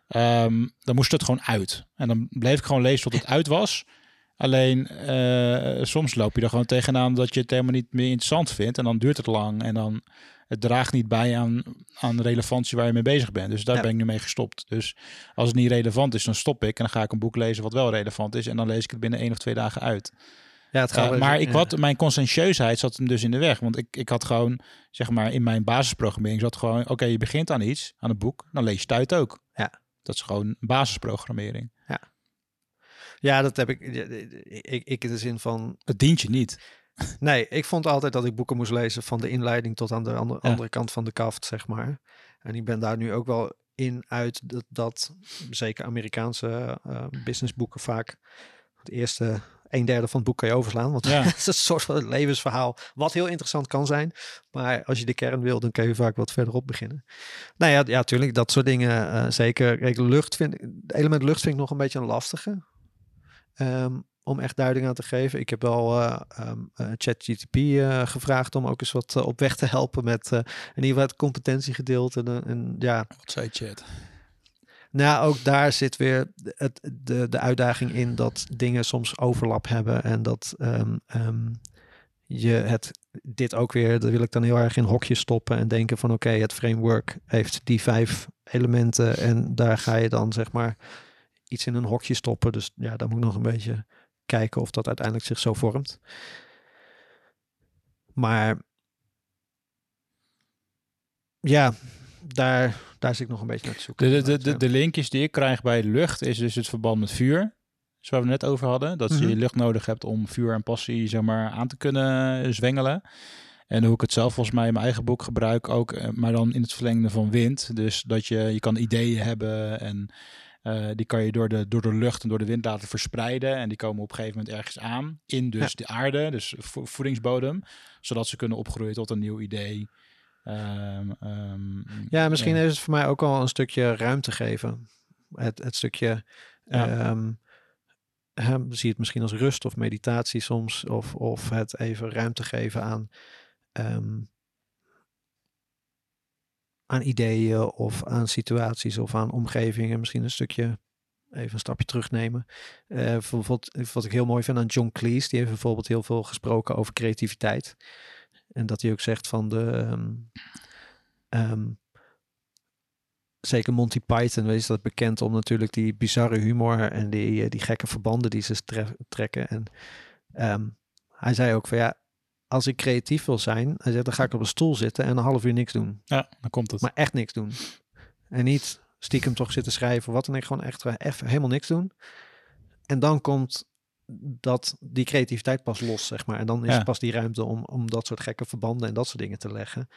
Speaker 2: ehm, dan moest het gewoon uit. En dan bleef ik gewoon lezen tot het uit was. Alleen eh, soms loop je er gewoon tegenaan dat je het helemaal niet meer interessant vindt. En dan duurt het lang. En dan het draagt niet bij aan, aan relevantie waar je mee bezig bent. Dus daar
Speaker 1: Ja.
Speaker 2: ben ik nu mee gestopt. Dus als het niet relevant is, dan stop ik. En dan ga ik een boek lezen wat wel relevant is. En dan lees ik het binnen één of twee dagen uit.
Speaker 1: Ja, het
Speaker 2: Uh,
Speaker 1: gaat
Speaker 2: maar ik wat, mijn conscientieusheid zat hem dus in de weg. Want ik, ik had gewoon, zeg maar, in mijn basisprogrammering zat gewoon... Oké, je begint aan iets, aan een boek, dan lees je het uit ook.
Speaker 1: Ja.
Speaker 2: Dat is gewoon basisprogrammering.
Speaker 1: Ja, dat heb ik. Ik, ik in de zin van.
Speaker 2: Het dient je niet.
Speaker 1: Nee, ik vond altijd dat ik boeken moest lezen van de inleiding tot aan de andere,
Speaker 2: Ja.
Speaker 1: andere kant van de kaft, zeg maar. En ik ben daar nu ook wel in uit dat, dat zeker Amerikaanse eh, businessboeken vaak het eerste een derde van het boek kan je overslaan. Want
Speaker 2: Ja.
Speaker 1: het is een soort van levensverhaal wat heel interessant kan zijn. Maar als je de kern wil, dan kun je vaak wat verderop beginnen. Nou ja, ja tuurlijk, dat soort dingen eh, zeker. Kijk, lucht vind, het element lucht vind ik nog een beetje een lastige. Ehm, om echt duiding aan te geven. Ik heb wel ehm, eh, ChatGTP eh, gevraagd om ook eens wat op weg te helpen met in ieder geval het competentiegedeelte. En, en ja,
Speaker 2: Wat zei chat?
Speaker 1: nou, ook daar zit weer het, de, de uitdaging in dat dingen soms overlap hebben en dat ehm, ehm, je het, dit ook weer, dat wil ik dan heel erg in hokjes stoppen en denken van oké, het framework heeft die vijf elementen en daar ga je dan zeg maar iets in een hokje stoppen. Dus ja, daar moet ik nog een beetje kijken of dat uiteindelijk zich zo vormt. Maar ja, daar, daar zit ik nog een beetje naar te zoeken.
Speaker 2: De, de, de, de, linkjes die ik krijg bij lucht is dus het verband met vuur. Waar we net over hadden. Dat
Speaker 1: Mhm.
Speaker 2: je lucht nodig hebt om vuur en passie zeg maar, aan te kunnen zwengelen. En hoe ik het zelf volgens mij in mijn eigen boek gebruik ook. eh, Maar dan in het verlengde van wind. Dus dat je, je kan ideeën hebben en eh, die kan je door de, door de lucht en door de wind laten verspreiden. En die komen op een gegeven moment ergens aan. In dus
Speaker 1: Ja.
Speaker 2: de aarde, dus vo- voedingsbodem. Zodat ze kunnen opgroeien tot een nieuw idee. Ehm, ehm,
Speaker 1: Ja, misschien is het voor mij ook al een stukje ruimte geven. Het, het stukje,
Speaker 2: Ja.
Speaker 1: hem, zie het misschien als rust of meditatie soms, of, of het even ruimte geven aan, aan ideeën of aan situaties of aan omgevingen. Misschien een stukje, even een stapje terugnemen. Eh, bijvoorbeeld, wat ik heel mooi vind aan John Cleese, die heeft bijvoorbeeld heel veel gesproken over creativiteit. En dat hij ook zegt van de... ehm, ehm, zeker Monty Python, wees dat bekend om natuurlijk die bizarre humor en die, eh, die gekke verbanden die ze tre- trekken. En ehm, hij zei ook van ja, als ik creatief wil zijn, hij zegt, dan ga ik op een stoel zitten en een half uur niks doen.
Speaker 2: Ja, dan komt het.
Speaker 1: Maar echt niks doen. En niet stiekem toch zitten schrijven of wat dan ik gewoon echt even helemaal niks doen. En dan komt dat die creativiteit pas los, zeg maar. En dan is
Speaker 2: Ja.
Speaker 1: pas die ruimte om, om dat soort gekke verbanden en dat soort dingen te leggen.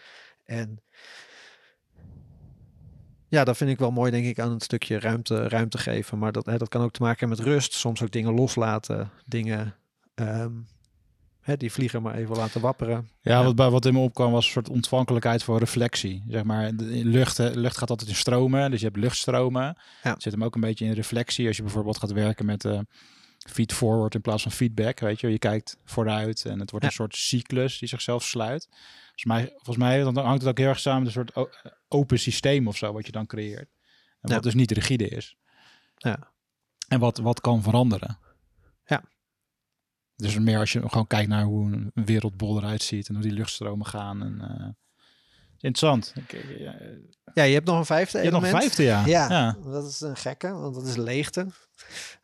Speaker 1: En ja, dat vind ik wel mooi, denk ik, aan het stukje ruimte, ruimte geven. Maar dat, hè, dat kan ook te maken hebben met rust. Soms ook dingen loslaten. Dingen, ehm, hè, die vliegen maar even laten wapperen.
Speaker 2: Ja, wat, bij- wat in me opkwam was een soort ontvankelijkheid voor reflectie. Zeg maar, de lucht, lucht gaat altijd in stromen, dus je hebt luchtstromen.
Speaker 1: Ja.
Speaker 2: Zit hem ook een beetje in reflectie. Als je bijvoorbeeld gaat werken met, eh, feed forward in plaats van feedback. Weet je, je kijkt vooruit en het wordt
Speaker 1: Ja.
Speaker 2: een soort cyclus die zichzelf sluit. Volgens mij, volgens mij dan hangt het ook heel erg samen met een soort o- open systeem of zo, wat je dan creëert. En
Speaker 1: Ja.
Speaker 2: wat dus niet rigide is.
Speaker 1: Ja.
Speaker 2: En wat, wat kan veranderen. Dus meer als je gewoon kijkt naar hoe een wereldbol eruit ziet en hoe die luchtstromen gaan. En, eh, interessant. Ik- ja, je
Speaker 1: Ja, je hebt nog een vijfde
Speaker 2: hebt nog
Speaker 1: element.
Speaker 2: een vijfde, ja.
Speaker 1: Ja,
Speaker 2: ja.
Speaker 1: dat is een gekke, want dat is leegte.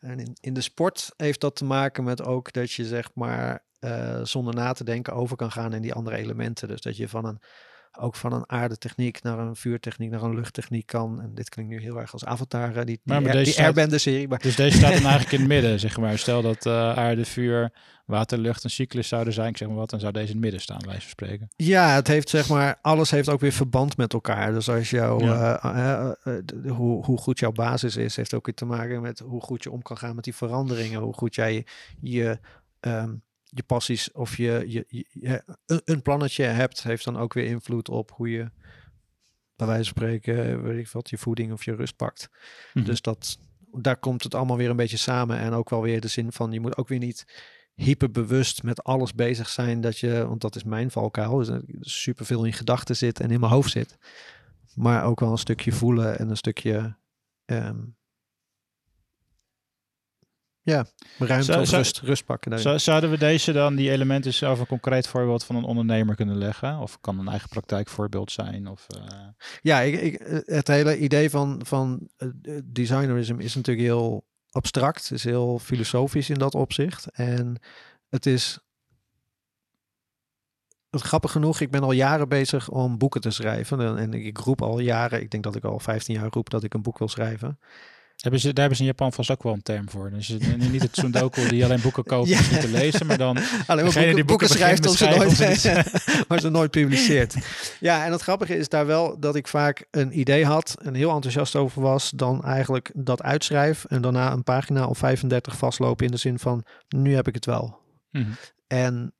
Speaker 1: En in, in de sport heeft dat te maken met ook dat je zeg maar eh, zonder na te denken over kan gaan in die andere elementen. Dus dat je van een, ook van een aardetechniek naar een vuurtechniek naar een luchttechniek kan. En dit klinkt nu heel erg als Avatar, eh, die, die,
Speaker 2: Maar- maar
Speaker 1: Air-
Speaker 2: deze
Speaker 1: die
Speaker 2: staat-
Speaker 1: Airbender-serie. Maar
Speaker 2: Dus deze staat dan eigenlijk in het midden, zeg maar. Stel dat eh, aarde, vuur, water, lucht een cyclus zouden zijn, ik zeg maar wat, dan zou deze in het midden staan, wijze van spreken.
Speaker 1: Ja, het heeft zeg maar, alles heeft ook weer verband met elkaar. Dus als jou,
Speaker 2: Ja.
Speaker 1: eh, eh, eh, hoe, hoe goed jouw basis is, heeft ook weer te maken met hoe goed je om kan gaan met die veranderingen. Hoe goed jij je, ehm, je passies of je, je, je- je- een, plannetje hebt, heeft dan ook weer invloed op hoe je, bij wijze van spreken, weet ik wat, je voeding of je rust pakt.
Speaker 2: Mhm.
Speaker 1: Dus dat, daar komt het allemaal weer een beetje samen. En ook wel weer de zin van, je moet ook weer niet hyperbewust met alles bezig zijn dat je, want dat is mijn valkuil, dus dat ik superveel in gedachten zit en in mijn hoofd zit. Maar ook wel een stukje voelen en een stukje, ehm, ja, ruimte
Speaker 2: Zou-
Speaker 1: rust, rust pakken. daarin.
Speaker 2: Zouden we deze dan, die elementen, zelf een concreet voorbeeld van een ondernemer kunnen leggen? Of kan een eigen praktijkvoorbeeld zijn? Of, eh,
Speaker 1: Ja, ik, ik, het hele idee van, van eh, designerism is natuurlijk heel abstract, is heel filosofisch in dat opzicht. En het is het grappig genoeg, ik ben al jaren bezig om boeken te schrijven. En, en ik roep al jaren, ik denk dat ik al 15 jaar roep dat ik een boek wil schrijven.
Speaker 2: Hebben ze, daar hebben ze in Japan vast ook wel een term voor. Dus niet het Sundoku die alleen boeken kopen
Speaker 1: Ja.
Speaker 2: om te lezen, maar dan...
Speaker 1: Alleen boeken,
Speaker 2: die
Speaker 1: boeken
Speaker 2: boeken
Speaker 1: schrijft ze nooit, maar ze nooit publiceert. Ja, en het grappige is daar wel dat ik vaak een idee had en heel enthousiast over was, dan eigenlijk dat uitschrijf en daarna een pagina of 35 vastlopen in de zin van, nu heb ik het wel.
Speaker 2: Mhm.
Speaker 1: En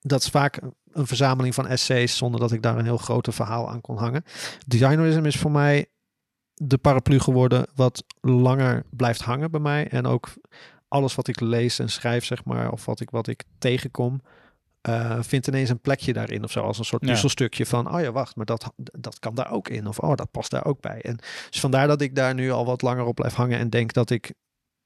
Speaker 1: dat is vaak een verzameling van essays zonder dat ik daar een heel grote verhaal aan kon hangen. Designerism is voor mij de paraplu geworden wat langer blijft hangen bij mij. En ook alles wat ik lees en schrijf, zeg maar, of wat ik, wat ik tegenkom, eh, vindt ineens een plekje daarin of zo. Als een soort
Speaker 2: Ja.
Speaker 1: puzzelstukje van, oh ja, wacht, maar dat, dat kan daar ook in. Of oh, dat past daar ook bij. En dus vandaar dat ik daar nu al wat langer op blijf hangen en denk dat ik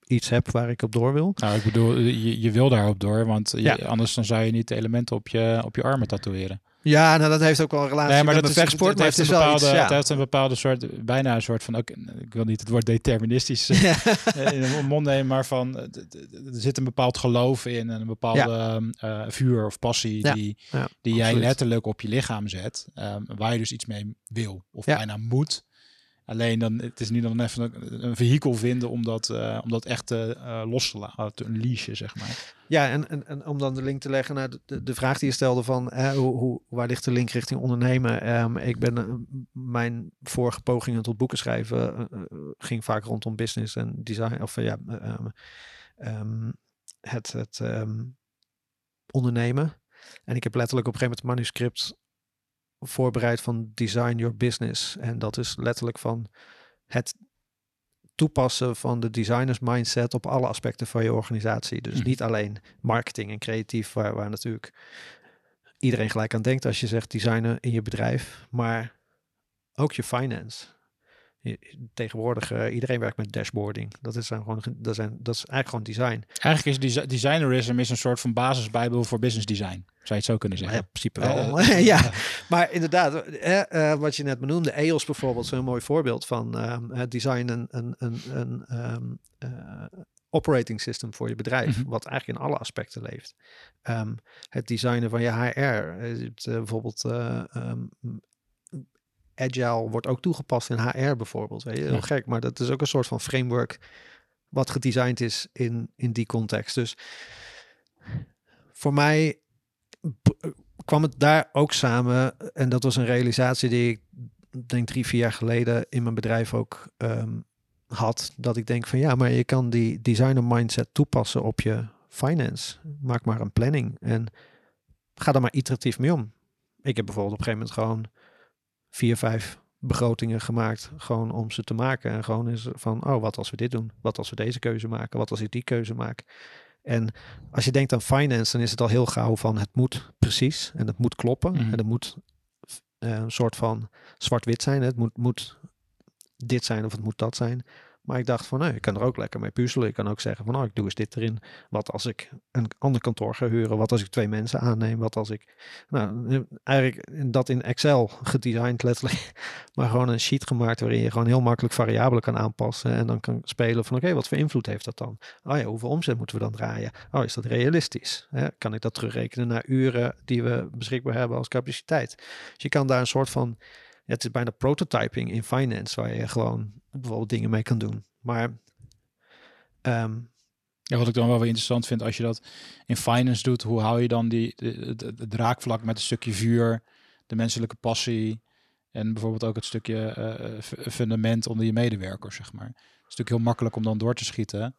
Speaker 1: iets heb waar ik op door wil.
Speaker 2: Nou, ik bedoel, je, je wil daarop door, want je-
Speaker 1: Ja.
Speaker 2: anders dan zou je niet de elementen op je, op je armen tatoeëren.
Speaker 1: Ja, nou dat heeft ook wel een relatie met mijn vechtsport,
Speaker 2: het
Speaker 1: maar
Speaker 2: heeft
Speaker 1: het
Speaker 2: een bepaalde,
Speaker 1: iets,
Speaker 2: het
Speaker 1: ja.
Speaker 2: heeft een bepaalde soort, bijna een soort van, ook, ik wil niet het woord deterministisch eh, in de mond nemen, maar van, eh, er zit een bepaald geloof in en een bepaalde eh, vuur of passie
Speaker 1: Ja,
Speaker 2: die,
Speaker 1: ja,
Speaker 2: die jij letterlijk op je lichaam zet, ehm, waar je dus iets mee wil of
Speaker 1: Ja.
Speaker 2: bijna moet. Alleen dan, het is nu dan even een, vehikel vinden om dat, eh, om dat echt eh, los te laten, een leasje zeg maar.
Speaker 1: Ja, en, en, om dan de link te leggen naar de, de, vraag die je stelde van hoe, hoe, waar ligt de link richting ondernemen? Ehm, ik ben, mijn vorige pogingen tot boeken schrijven ging vaak rondom business en design. Of ja, eh, ehm, ehm, het, het ondernemen. En ik heb letterlijk op een gegeven moment manuscript voorbereid van design your business. En dat is letterlijk van het toepassen van de designers mindset op alle aspecten van je organisatie. Dus
Speaker 2: Mhm.
Speaker 1: niet alleen marketing en creatief, waar, waar natuurlijk iedereen gelijk aan denkt als je zegt designen in je bedrijf, maar ook je finance. Tegenwoordig, eh, iedereen werkt met dashboarding. Dat is, gewoon, ge- dat, zijn, dat is eigenlijk gewoon design.
Speaker 2: Eigenlijk is desi- designerism is een soort van basisbijbel voor business design. Zou je het zo kunnen
Speaker 1: Ja, in
Speaker 2: zeggen?
Speaker 1: principe
Speaker 2: Eh,
Speaker 1: wel. ja, maar inderdaad, eh, eh, wat je net benoemde, EOS bijvoorbeeld, een mooi voorbeeld van ehm, het design een, een, een, een ehm, eh, operating system voor je bedrijf,
Speaker 2: Mhm.
Speaker 1: wat eigenlijk in alle aspecten leeft. Ehm, het designen van je HR, eh, eh, bijvoorbeeld eh, Agile wordt ook toegepast in HR bijvoorbeeld. Weet je? Heel
Speaker 2: Ja.
Speaker 1: gek, maar dat is ook een soort van framework wat gedesigned is in, in die context. Dus voor mij b- kwam het daar ook samen. En dat was een realisatie die ik denk drie, vier jaar geleden in mijn bedrijf ook ehm, had. Dat ik denk van ja, maar je kan die designer mindset toepassen op je finance. Maak maar een planning en ga daar maar iteratief mee om. Ik heb bijvoorbeeld op een gegeven moment gewoon vier, vijf begrotingen gemaakt, gewoon om ze te maken. En gewoon is van, oh, wat als we dit doen? Wat als we deze keuze maken? Wat als ik die keuze maak? En als je denkt aan finance, dan is het al heel gauw van het moet precies en het moet kloppen.
Speaker 2: Mhm.
Speaker 1: En het moet eh, een soort van zwart-wit zijn. Het moet, moet dit zijn of het moet dat zijn. Maar ik dacht van, nee, ik kan er ook lekker mee puzzelen. Ik kan ook zeggen van, oh, ik doe eens dit erin. Wat als ik een ander kantoor ga huren? Wat als ik twee mensen aanneem? Wat als ik, nou, eigenlijk dat in Excel gedesigned letterlijk. Maar gewoon een sheet gemaakt waarin je gewoon heel makkelijk variabelen kan aanpassen. En dan kan spelen van, oké, wat voor invloed heeft dat dan? Oh ja, hoeveel omzet moeten we dan draaien? Oh, is dat realistisch? Kan ik dat terugrekenen naar uren die we beschikbaar hebben als capaciteit? Dus je kan daar een soort van het is bijna prototyping in finance, waar je gewoon bijvoorbeeld dingen mee kan doen. Maar ehm,
Speaker 2: Ja, wat ik dan wel weer interessant vind, als je dat in finance doet, hoe hou je dan die, de, de- de- het raakvlak met een stukje vuur, de menselijke passie en bijvoorbeeld ook het stukje eh, fu- fundament onder je medewerkers, zeg maar. Het is natuurlijk heel makkelijk om dan door te schieten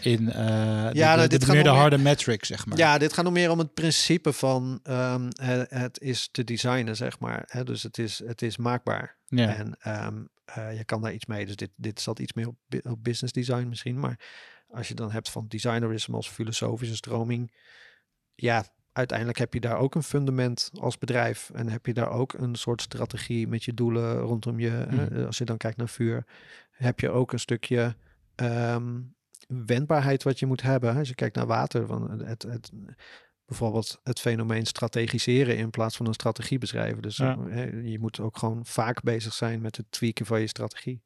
Speaker 2: in eh
Speaker 1: Ja,
Speaker 2: de,
Speaker 1: nou,
Speaker 2: de-
Speaker 1: dit
Speaker 2: de-
Speaker 1: gaat
Speaker 2: meer de
Speaker 1: nog meer-
Speaker 2: harde metrics, zeg maar.
Speaker 1: ja, dit gaat nog meer om het principe van ehm, het, het is te designen, zeg maar. Dus het is, het is maakbaar.
Speaker 2: Ja.
Speaker 1: En ehm, eh, je kan daar iets mee. Dus dit, dit zat iets meer op, op business design misschien. Maar als je dan hebt van designerisme als filosofische stroming. Ja, uiteindelijk heb je daar ook een fundament als bedrijf. En heb je daar ook een soort strategie met je doelen rondom je.
Speaker 2: Mhm.
Speaker 1: als je dan kijkt naar vuur. Heb je ook een stukje ehm, wendbaarheid wat je moet hebben. Als je kijkt naar water. Van het, het, bijvoorbeeld het fenomeen strategiseren in plaats van een strategie beschrijven. Dus
Speaker 2: Ja.
Speaker 1: eh, je moet ook gewoon vaak bezig zijn met het tweaken van je strategie.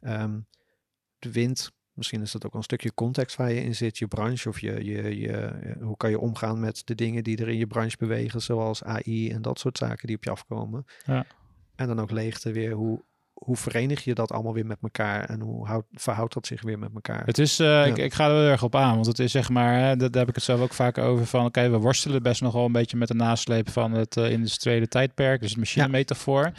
Speaker 1: Ehm, de wind, misschien is dat ook een stukje context waar je in zit, je branche of je, je, je, eh, hoe kan je omgaan met de dingen die er in je branche bewegen, zoals AI en dat soort zaken die op je afkomen.
Speaker 2: Ja.
Speaker 1: En dan ook leegte weer, hoe, hoe verenig je dat allemaal weer met elkaar en hoe houdt, verhoudt dat zich weer met elkaar?
Speaker 2: Het is, eh, ik, ik ga er heel erg op aan, want het is zeg maar, hè, dat, daar heb ik het zelf ook vaak over van, oké, we worstelen best nog wel een beetje met de nasleep van het eh, industriële tijdperk, dus het machine-metafoor.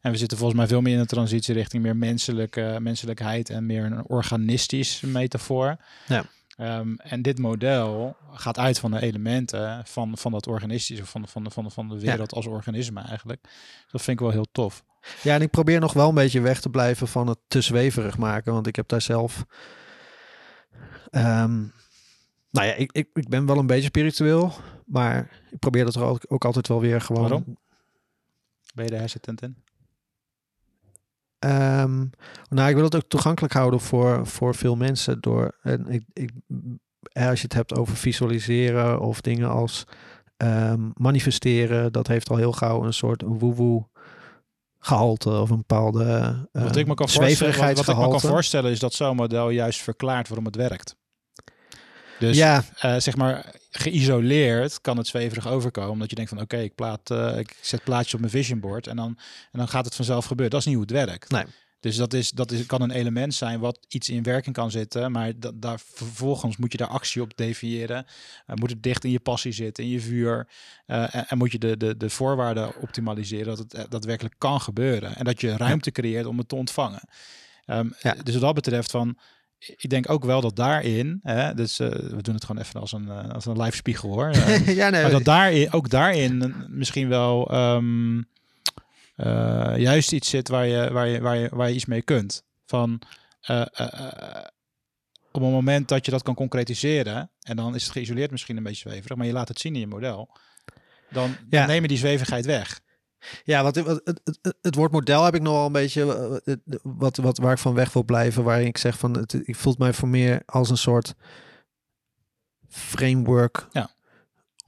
Speaker 2: En we zitten volgens mij veel meer in de transitie richting meer menselijke, menselijkheid en meer een organistisch metafoor.
Speaker 1: Ja.
Speaker 2: Ehm, en dit model gaat uit van de elementen van, van dat organistisch, of van, van, van, van de wereld als organisme eigenlijk. Dat vind ik wel heel tof.
Speaker 1: Ja, en ik probeer nog wel een beetje weg te blijven van het te zweverig maken. Want ik heb daar zelf. ehm, nou ja, ik, ik, ik ben wel een beetje spiritueel. Maar ik probeer dat er ook, ook altijd wel weer gewoon.
Speaker 2: Waarom? Ben je daar hesitant in?
Speaker 1: Ehm, nou, ik wil het ook toegankelijk houden voor, voor veel mensen. Door, en ik, ik, als je het hebt over visualiseren of dingen als ehm, manifesteren, dat heeft al heel gauw een soort woewoe gehalte of een bepaalde uh,
Speaker 2: Wat ik me kan voorstellen, wat, wat ik me kan voorstellen is dat zo'n model juist verklaart waarom het werkt. Dus
Speaker 1: ja.
Speaker 2: uh, zeg maar geïsoleerd kan het zweverig overkomen. Dat je denkt van oké, okay, ik, plaat, uh, ik zet plaatjes op mijn vision board en dan, en dan gaat het vanzelf gebeuren. Dat is niet hoe het werkt.
Speaker 1: Nee.
Speaker 2: Dus dat, is, dat is, kan een element zijn wat iets in werking kan zitten. Maar da, daar, vervolgens moet je daar actie op definiëren. Uh, moet het dicht in je passie zitten, in je vuur. Uh, en, en, moet je de, de, de voorwaarden optimaliseren dat het daadwerkelijk kan gebeuren. En dat je ruimte creëert om het te ontvangen. Um, ja. Dus wat dat betreft van ik denk ook wel dat daarin, hè, dus uh, we doen het gewoon even als een, als een live spiegel hoor. Uh,
Speaker 1: ja, nee,
Speaker 2: maar dat daarin, ook daarin misschien wel um, juist iets zit waar je, waar, je, waar, je, waar je iets mee kunt. Van eh, op het moment dat je dat kan concretiseren, en dan is het geïsoleerd misschien een beetje zweverig, maar je laat het zien in je model, dan ja. neem je die zwevigheid weg.
Speaker 1: Ja, wat, het, het, het, woord model heb ik nog wel een beetje wat, wat waar ik van weg wil blijven. Waarin ik zeg van het, ik voelt mij voor meer als een soort framework.
Speaker 2: Ja.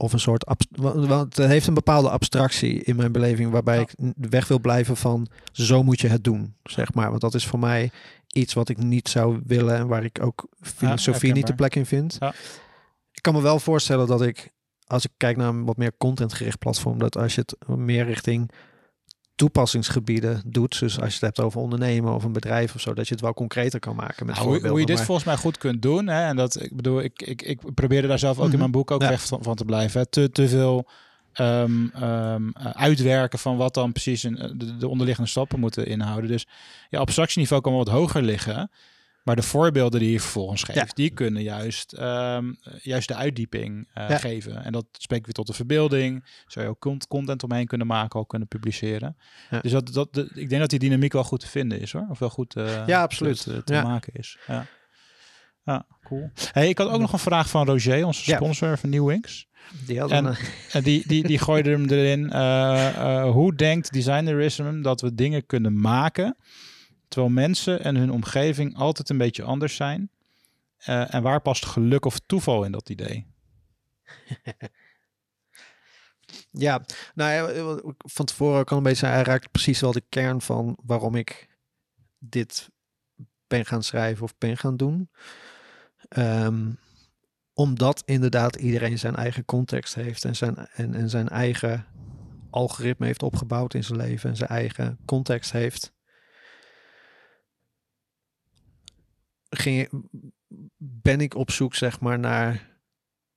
Speaker 1: Of een soort. Want het heeft een bepaalde abstractie in mijn beleving. Waarbij ja. ik weg wil blijven van zo moet je het doen. Zeg maar. Want dat is voor mij iets wat ik niet zou willen. En waar ik ook filosofie ja, niet de plek in vind.
Speaker 2: Ja.
Speaker 1: Ik kan me wel voorstellen dat ik als ik kijk naar een wat meer contentgericht platform, dat als je het meer richting toepassingsgebieden doet, dus als je het hebt over ondernemen of een bedrijf of zo, dat je het wel concreter kan maken met
Speaker 2: nou, hoe, hoe je dit maar... volgens mij goed kunt doen, hè, en dat ik bedoel, ik, ik, ik probeerde daar zelf ook mm -hmm. in mijn boek ook ja. weg van, van, te blijven. Hè. Te, te veel um, um, uitwerken van wat dan precies een, de, de, onderliggende stappen moeten inhouden. Dus ja, abstractieniveau kan wel wat hoger liggen. Maar de voorbeelden die je vervolgens geeft,
Speaker 1: Ja.
Speaker 2: die kunnen juist, ehm, juist de uitdieping eh,
Speaker 1: Ja.
Speaker 2: geven. En dat spreekt weer tot de verbeelding. Zou je ook cont- content omheen kunnen maken, ook kunnen publiceren.
Speaker 1: Ja.
Speaker 2: Dus dat, dat, de- ik denk dat die dynamiek wel goed te vinden is hoor. Of wel goed eh,
Speaker 1: Ja, absoluut.
Speaker 2: te, maken is. Ja. ja, cool. Hey, ik had ook nog een vraag van Roger, onze sponsor van New Wings.
Speaker 1: Die hadden
Speaker 2: En-
Speaker 1: een,
Speaker 2: En die, die, die gooide hem erin. eh, eh, hoe denkt designerism dat we dingen kunnen maken terwijl mensen en hun omgeving altijd een beetje anders zijn? Eh, en waar past geluk of toeval in dat idee?
Speaker 1: Ja, nou ja, ik van tevoren al een beetje zei, hij raakt precies wel de kern van waarom ik dit ben gaan schrijven of ben gaan doen. Ehm, omdat inderdaad iedereen zijn eigen context heeft en zijn, en, en zijn eigen algoritme heeft opgebouwd in zijn leven en zijn eigen context heeft. Ging, ben ik op zoek zeg maar naar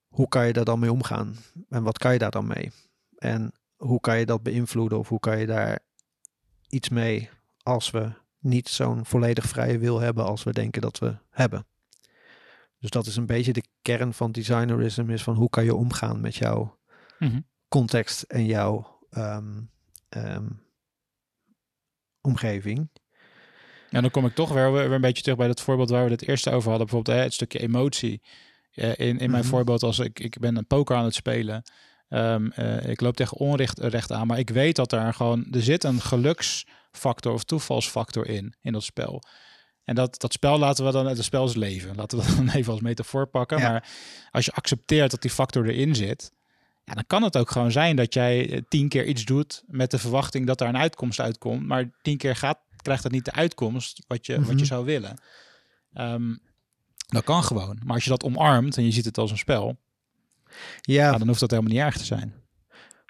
Speaker 1: hoe kan je daar dan mee omgaan en wat kan je daar dan mee? En hoe kan je dat beïnvloeden of hoe kan je daar iets mee als we niet zo'n volledig vrije wil hebben als we denken dat we hebben. Dus dat is een beetje de kern van designerism is van hoe kan je omgaan met jouw
Speaker 2: Mhm.
Speaker 1: context en jouw ehm, ehm, omgeving.
Speaker 2: En dan kom ik toch weer, weer een beetje terug bij dat voorbeeld waar we het eerste over hadden. Bijvoorbeeld hè, het stukje emotie. Eh, in, in mijn
Speaker 1: Mhm.
Speaker 2: voorbeeld, als ik, ik ben een poker aan het spelen. Eh, ik loop tegen onrecht recht aan, maar ik weet dat er gewoon, er zit een geluksfactor of toevalsfactor in, in dat spel. En dat, dat spel laten we dan, het spel is leven, laten we dat dan even als metafoor pakken.
Speaker 1: Ja.
Speaker 2: Maar als je accepteert dat die factor erin zit, ja, dan kan het ook gewoon zijn dat jij eh, tien keer iets doet met de verwachting dat daar een uitkomst uitkomt. Maar tien keer gaat, krijgt dat niet de uitkomst wat je, wat
Speaker 1: Mhm.
Speaker 2: je zou willen. Ehm, dat kan gewoon. Maar als je dat omarmt en je ziet het als een spel,
Speaker 1: Ja,
Speaker 2: dan hoeft dat helemaal niet erg te zijn.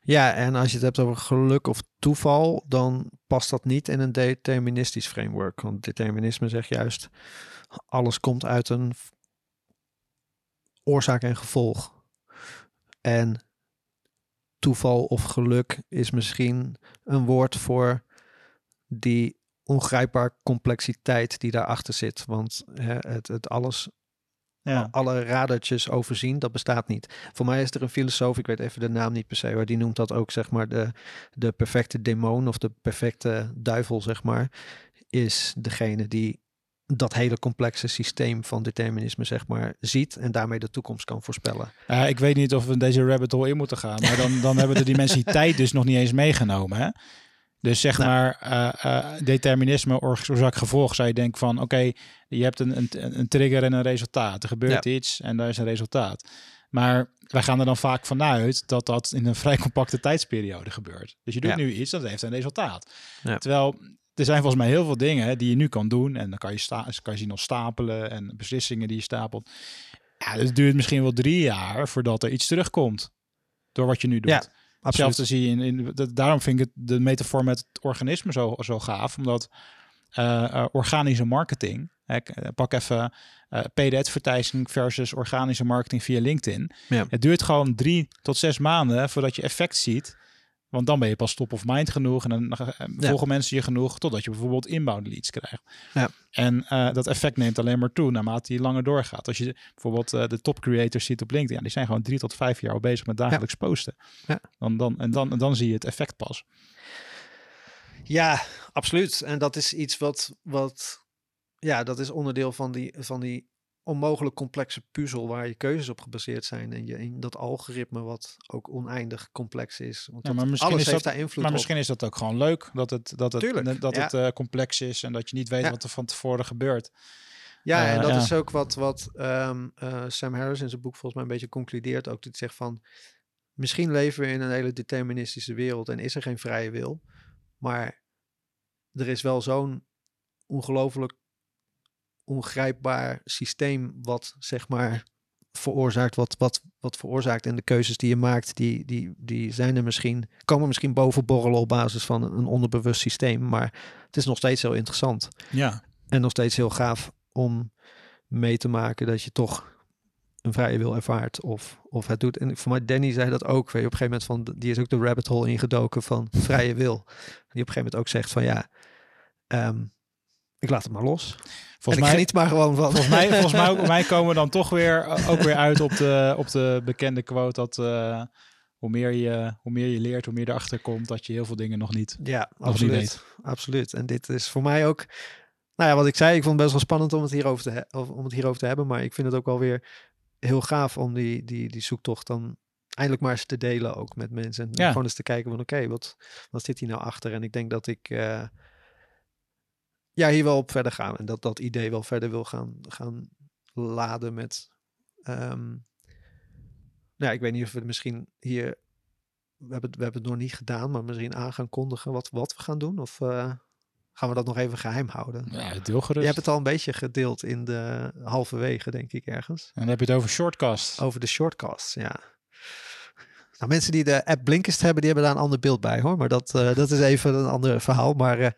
Speaker 1: ja, en als je het hebt over geluk of toeval, dan past dat niet in een deterministisch framework. Want determinisme zegt juist, alles komt uit een oorzaak en gevolg. En toeval of geluk is misschien een woord voor die ongrijpbaar complexiteit die daarachter zit. Want hè, het, het alles
Speaker 2: Ja.
Speaker 1: alle radertjes overzien, dat bestaat niet. Voor mij is er een filosoof, ik weet even de naam niet per se, maar die noemt dat ook zeg maar de, de perfecte demon of de perfecte duivel, zeg maar, is degene die dat hele complexe systeem van determinisme, zeg maar, ziet en daarmee de toekomst kan voorspellen.
Speaker 2: Ja, ik weet niet of we in deze rabbit hole in moeten gaan. Maar dan, dan hebben we de dimensiteit dus nog niet eens meegenomen. Hè? Dus zeg
Speaker 1: Nou.
Speaker 2: maar, eh, eh, determinisme, oorzaak gevolg, zou je denken van, oké, je hebt een, een, een trigger en een resultaat. Er gebeurt iets en daar is een resultaat. Maar wij gaan er dan vaak vanuit dat dat in een vrij compacte tijdsperiode gebeurt. Dus je doet
Speaker 1: Ja.
Speaker 2: nu iets, dat heeft een resultaat.
Speaker 1: Ja.
Speaker 2: Terwijl er zijn volgens mij heel veel dingen die je nu kan doen. En dan kan je, sta kan je zien als stapelen en beslissingen die je stapelt. Ja, het duurt misschien wel drie jaar voordat er iets terugkomt. Door wat je nu doet.
Speaker 1: Ja,
Speaker 2: Hetzelfde zie je in, in dat, daarom vind ik het, de metafoor met het organisme zo, zo gaaf. Omdat eh, eh, organische marketing, hè, ik, eh, pak even eh paid advertising versus organische marketing via LinkedIn.
Speaker 1: Ja.
Speaker 2: Het duurt gewoon drie tot zes maanden voordat je effect ziet. Want dan ben je pas top of mind genoeg en dan eh, volgen mensen je genoeg totdat je bijvoorbeeld inbound leads krijgt.
Speaker 1: Ja.
Speaker 2: En eh, dat effect neemt alleen maar toe naarmate je langer doorgaat. Als je bijvoorbeeld eh, de top creators ziet op LinkedIn, ja, die zijn gewoon drie tot vijf jaar al bezig met dagelijks posten.
Speaker 1: Ja.
Speaker 2: Dan, dan, en, dan, en dan zie je het effect pas.
Speaker 1: Ja, absoluut. En dat is iets wat, wat ja, dat is onderdeel van die, van die onmogelijk complexe puzzel waar je keuzes op gebaseerd zijn. En je in dat algoritme wat ook oneindig complex is. Want
Speaker 2: Ja,
Speaker 1: dat-
Speaker 2: maar misschien
Speaker 1: alles
Speaker 2: is
Speaker 1: heeft
Speaker 2: dat-
Speaker 1: daar invloed
Speaker 2: Maar
Speaker 1: op.
Speaker 2: misschien is dat ook gewoon leuk dat het, dat het,
Speaker 1: Tuurlijk,
Speaker 2: dat
Speaker 1: ja.
Speaker 2: het eh, complex is en dat je niet weet
Speaker 1: Ja.
Speaker 2: wat er van tevoren gebeurt.
Speaker 1: Ja, en
Speaker 2: Eh,
Speaker 1: dat
Speaker 2: ja.
Speaker 1: is ook wat, wat ehm, eh, Sam Harris in zijn boek volgens mij een beetje concludeert. Ook dat zegt van, misschien leven we in een hele deterministische wereld en is er geen vrije wil. Maar er is wel zo'n ongelooflijk ongrijpbaar systeem wat zeg maar veroorzaakt wat, wat, wat veroorzaakt en de keuzes die je maakt die, die, die zijn er misschien komen misschien boven borrelen op basis van een onderbewust systeem maar het is nog steeds heel interessant
Speaker 2: Ja.
Speaker 1: en nog steeds heel gaaf om mee te maken dat je toch een vrije wil ervaart of, of het doet. En voor mij, Danny zei dat ook. Weet je, op een gegeven moment van, die is ook de rabbit hole ingedoken van vrije wil. Die op een gegeven moment ook zegt van ja, ehm, ik laat het maar los.
Speaker 2: Volgens
Speaker 1: ik
Speaker 2: mij,
Speaker 1: geniet maar gewoon van.
Speaker 2: volgens mij, volgens mij, ook- mij komen we dan toch weer eh, ook weer uit op de, op de bekende quote dat eh, hoe, meer je, hoe meer je leert, hoe meer erachter komt dat je heel veel dingen nog niet.
Speaker 1: Ja, absoluut.
Speaker 2: weet.
Speaker 1: Absoluut. En dit is voor mij ook. Nou ja, wat ik zei, ik vond het best wel spannend om het hierover te, he- om het hierover te hebben. Maar ik vind het ook wel weer heel gaaf om die, die, die zoektocht dan eindelijk maar eens te delen ook met mensen. En
Speaker 2: Ja.
Speaker 1: gewoon eens te kijken van oké, wat, wat zit hier nou achter? En ik denk dat ik eh, ja, hier wel op verder ga. En dat dat idee wel verder wil gaan, gaan laden met... ehm, nou ja, ik weet niet of we misschien hier... We hebben, het- we hebben het nog niet gedaan, maar misschien aan gaan kondigen wat, wat we gaan doen. Of eh, gaan we dat nog even geheim houden?
Speaker 2: Ja, deel gerust.
Speaker 1: Je hebt het al een beetje gedeeld in de halverwege, denk ik, ergens.
Speaker 2: En dan heb je het over shortcast.
Speaker 1: Over de shortcasts, ja. Nou, mensen die de app Blinkist hebben, die hebben daar een ander beeld bij, hoor. Maar dat, eh, dat is even een ander verhaal. Maar eh,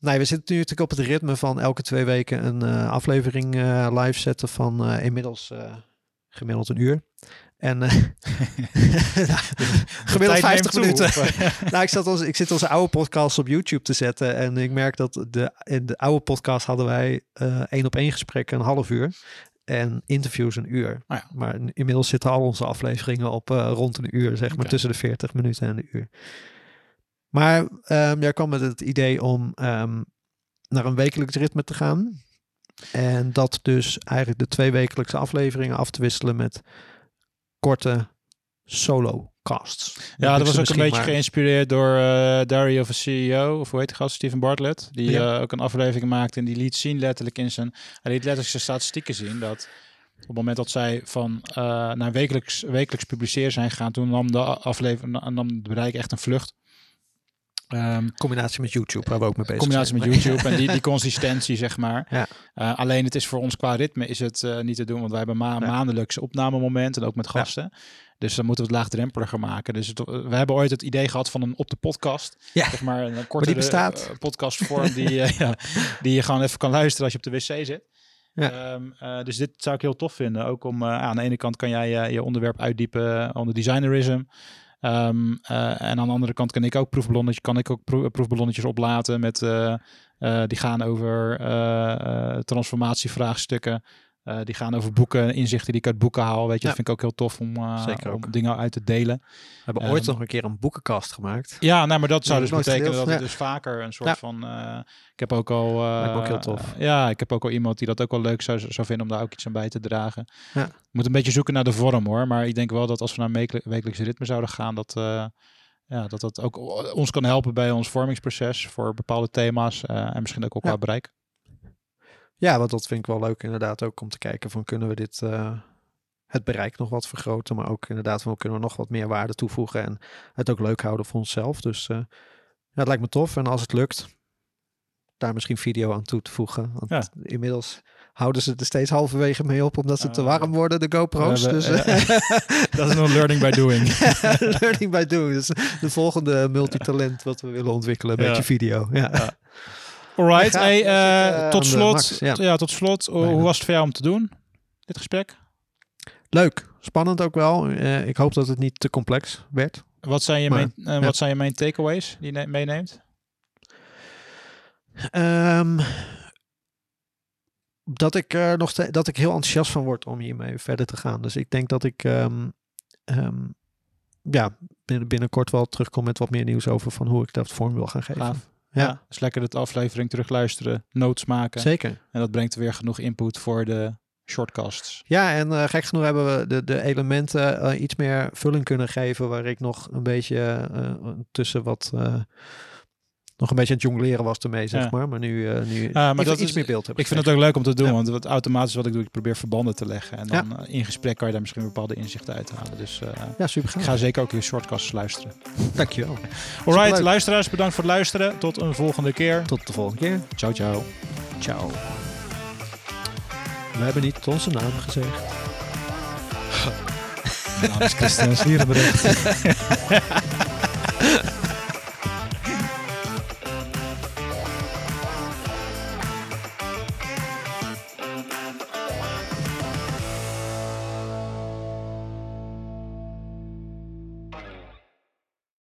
Speaker 1: nee, we zitten nu natuurlijk op het ritme van elke twee weken een eh, aflevering eh, live zetten van eh, inmiddels gemiddeld een uur. En nou, gemiddeld
Speaker 2: Tijd neemt
Speaker 1: 50
Speaker 2: toe,
Speaker 1: minuten. Nou, ik, zat onze, ik zit onze oude podcast op YouTube te zetten. En ik merk dat de, in de oude podcast hadden wij één op één gesprekken een half uur. En interviews een uur.
Speaker 2: Oh ja.
Speaker 1: Maar inmiddels zitten al onze afleveringen op rond een uur, zeg maar. Tussen de 40 minuten en een uur. Maar ehm jij kwam met het idee om ehm, naar een wekelijks ritme te gaan. En dat dus eigenlijk de twee wekelijkse afleveringen af te wisselen met korte solo casts.
Speaker 2: Ja, dat was ook een beetje
Speaker 1: maar-
Speaker 2: geïnspireerd door eh Diary of a CEO, of hoe heet die gast, Steven Bartlett, die
Speaker 1: Ja.
Speaker 2: eh, ook een aflevering maakte en die liet zien letterlijk in zijn, hij liet letterlijk zijn statistieken zien dat op het moment dat zij van eh, naar wekelijks, wekelijks publiceren zijn gegaan, toen nam de aflevering, nam het bereik echt een vlucht. Ehm,
Speaker 1: combinatie met YouTube, waar we ook mee bezig
Speaker 2: combinatie
Speaker 1: zijn.
Speaker 2: met YouTube en die, die consistentie, zeg maar.
Speaker 1: Ja.
Speaker 2: Eh, alleen het is voor ons qua ritme is het eh, niet te doen, want wij hebben ma
Speaker 1: Ja.
Speaker 2: maandelijks opnamemomenten, en ook met
Speaker 1: Ja.
Speaker 2: gasten. Dus dan moeten we het laagdrempeliger maken. Dus het, we hebben ooit het idee gehad van een op de podcast.
Speaker 1: Ja.
Speaker 2: Zeg maar een korte
Speaker 1: bestaat.
Speaker 2: podcastvorm die, eh, ja, die je gewoon even kan luisteren als je op de wc zit.
Speaker 1: Ja.
Speaker 2: Ehm, eh, dus dit zou ik heel tof vinden. Ook om eh, aan de ene kant kan jij eh, je onderwerp uitdiepen onder designerism. Ehm, eh, en aan de andere kant kan ik ook proefballonnetjes, kan ik ook pro- proefballonnetjes oplaten met eh, eh, die gaan over eh, eh, transformatievraagstukken. Eh, die gaan over boeken, inzichten die ik uit boeken haal. Weet je,
Speaker 1: Ja.
Speaker 2: dat vind ik ook heel tof om, eh, om dingen uit te delen.
Speaker 1: We hebben ooit
Speaker 2: Ehm,
Speaker 1: nog een keer een boekenkast gemaakt.
Speaker 2: Ja, nou, maar dat zou dus betekenen
Speaker 1: gedeeld,
Speaker 2: dat
Speaker 1: ja.
Speaker 2: dus vaker een soort
Speaker 1: Ja.
Speaker 2: van. eh, ik heb ook al.
Speaker 1: Lijkt me ook heel tof.
Speaker 2: ja, ik heb ook al iemand die dat ook wel leuk zou, zou vinden om daar ook iets aan bij te dragen. Moet een beetje zoeken naar de vorm hoor. Maar ik denk wel dat als we naar een wekelijk- wekelijkse ritme zouden gaan, dat. ja, dat dat ook ons kan helpen bij ons vormingsproces voor bepaalde thema's en misschien ook, qua bereik.
Speaker 1: Ja, want dat vind ik wel leuk inderdaad ook om te kijken van kunnen we dit eh, het bereik nog wat vergroten, maar ook inderdaad van kunnen we nog wat meer waarde toevoegen en het ook leuk houden voor onszelf. Dus eh, ja, het lijkt me tof en als het lukt, daar misschien video aan toe te voegen. Want
Speaker 2: Ja.
Speaker 1: inmiddels houden ze er steeds halverwege mee op omdat ze te
Speaker 2: Eh,
Speaker 1: warm worden, de GoPro's.
Speaker 2: we-
Speaker 1: dus,
Speaker 2: eh, Dat is nog learning by doing.
Speaker 1: learning by doing. Dus de volgende multitalent wat we willen ontwikkelen, een
Speaker 2: Ja.
Speaker 1: beetje video. Ja.
Speaker 2: Ja. Alright, hey, eh,
Speaker 1: eh,
Speaker 2: tot slot.
Speaker 1: max, ja.
Speaker 2: ja. tot slot. Hoe- was het voor jou om te doen? Dit gesprek?
Speaker 1: Leuk, spannend ook wel. Eh, ik hoop dat het niet te complex werd.
Speaker 2: Wat zijn je,
Speaker 1: Maar,
Speaker 2: main,
Speaker 1: ja.
Speaker 2: wat zijn je main takeaways die je ne- meeneemt?
Speaker 1: Ehm, dat ik er nog dat ik heel enthousiast van word om hiermee verder te gaan. Dus ik denk dat ik ehm, ehm, ja, binnen, binnenkort wel terugkom met wat meer nieuws over van hoe ik dat vorm wil gaan geven. Ja,
Speaker 2: Dus lekker de aflevering terugluisteren, notes maken.
Speaker 1: zeker.
Speaker 2: En dat brengt weer genoeg input voor de shortcasts.
Speaker 1: Ja, en eh, gek genoeg hebben we de, de elementen eh, iets meer vulling kunnen geven, waar ik nog een beetje eh, tussen wat nog een beetje aan het jongleren was ermee, zeg
Speaker 2: Ja.
Speaker 1: maar. Maar nu, eh nu
Speaker 2: maar
Speaker 1: even
Speaker 2: dat
Speaker 1: iets
Speaker 2: is-
Speaker 1: meer beeld heb
Speaker 2: Ik vind het ook leuk om te doen,
Speaker 1: Ja.
Speaker 2: want wat automatisch wat ik doe, ik probeer verbanden te leggen. En dan eh, in gesprek kan je daar misschien bepaalde inzichten uit halen. Dus eh,
Speaker 1: Ja, super
Speaker 2: ik ga zeker ook je shortcasts luisteren.
Speaker 1: Dankjewel.
Speaker 2: Alright, luisteraars, bedankt voor het luisteren. Tot een volgende keer.
Speaker 1: Tot de volgende keer.
Speaker 2: Ciao, ciao.
Speaker 1: Ciao. We hebben niet onze naam gezegd.
Speaker 2: Mijn naam is Christian Slierenbrecht.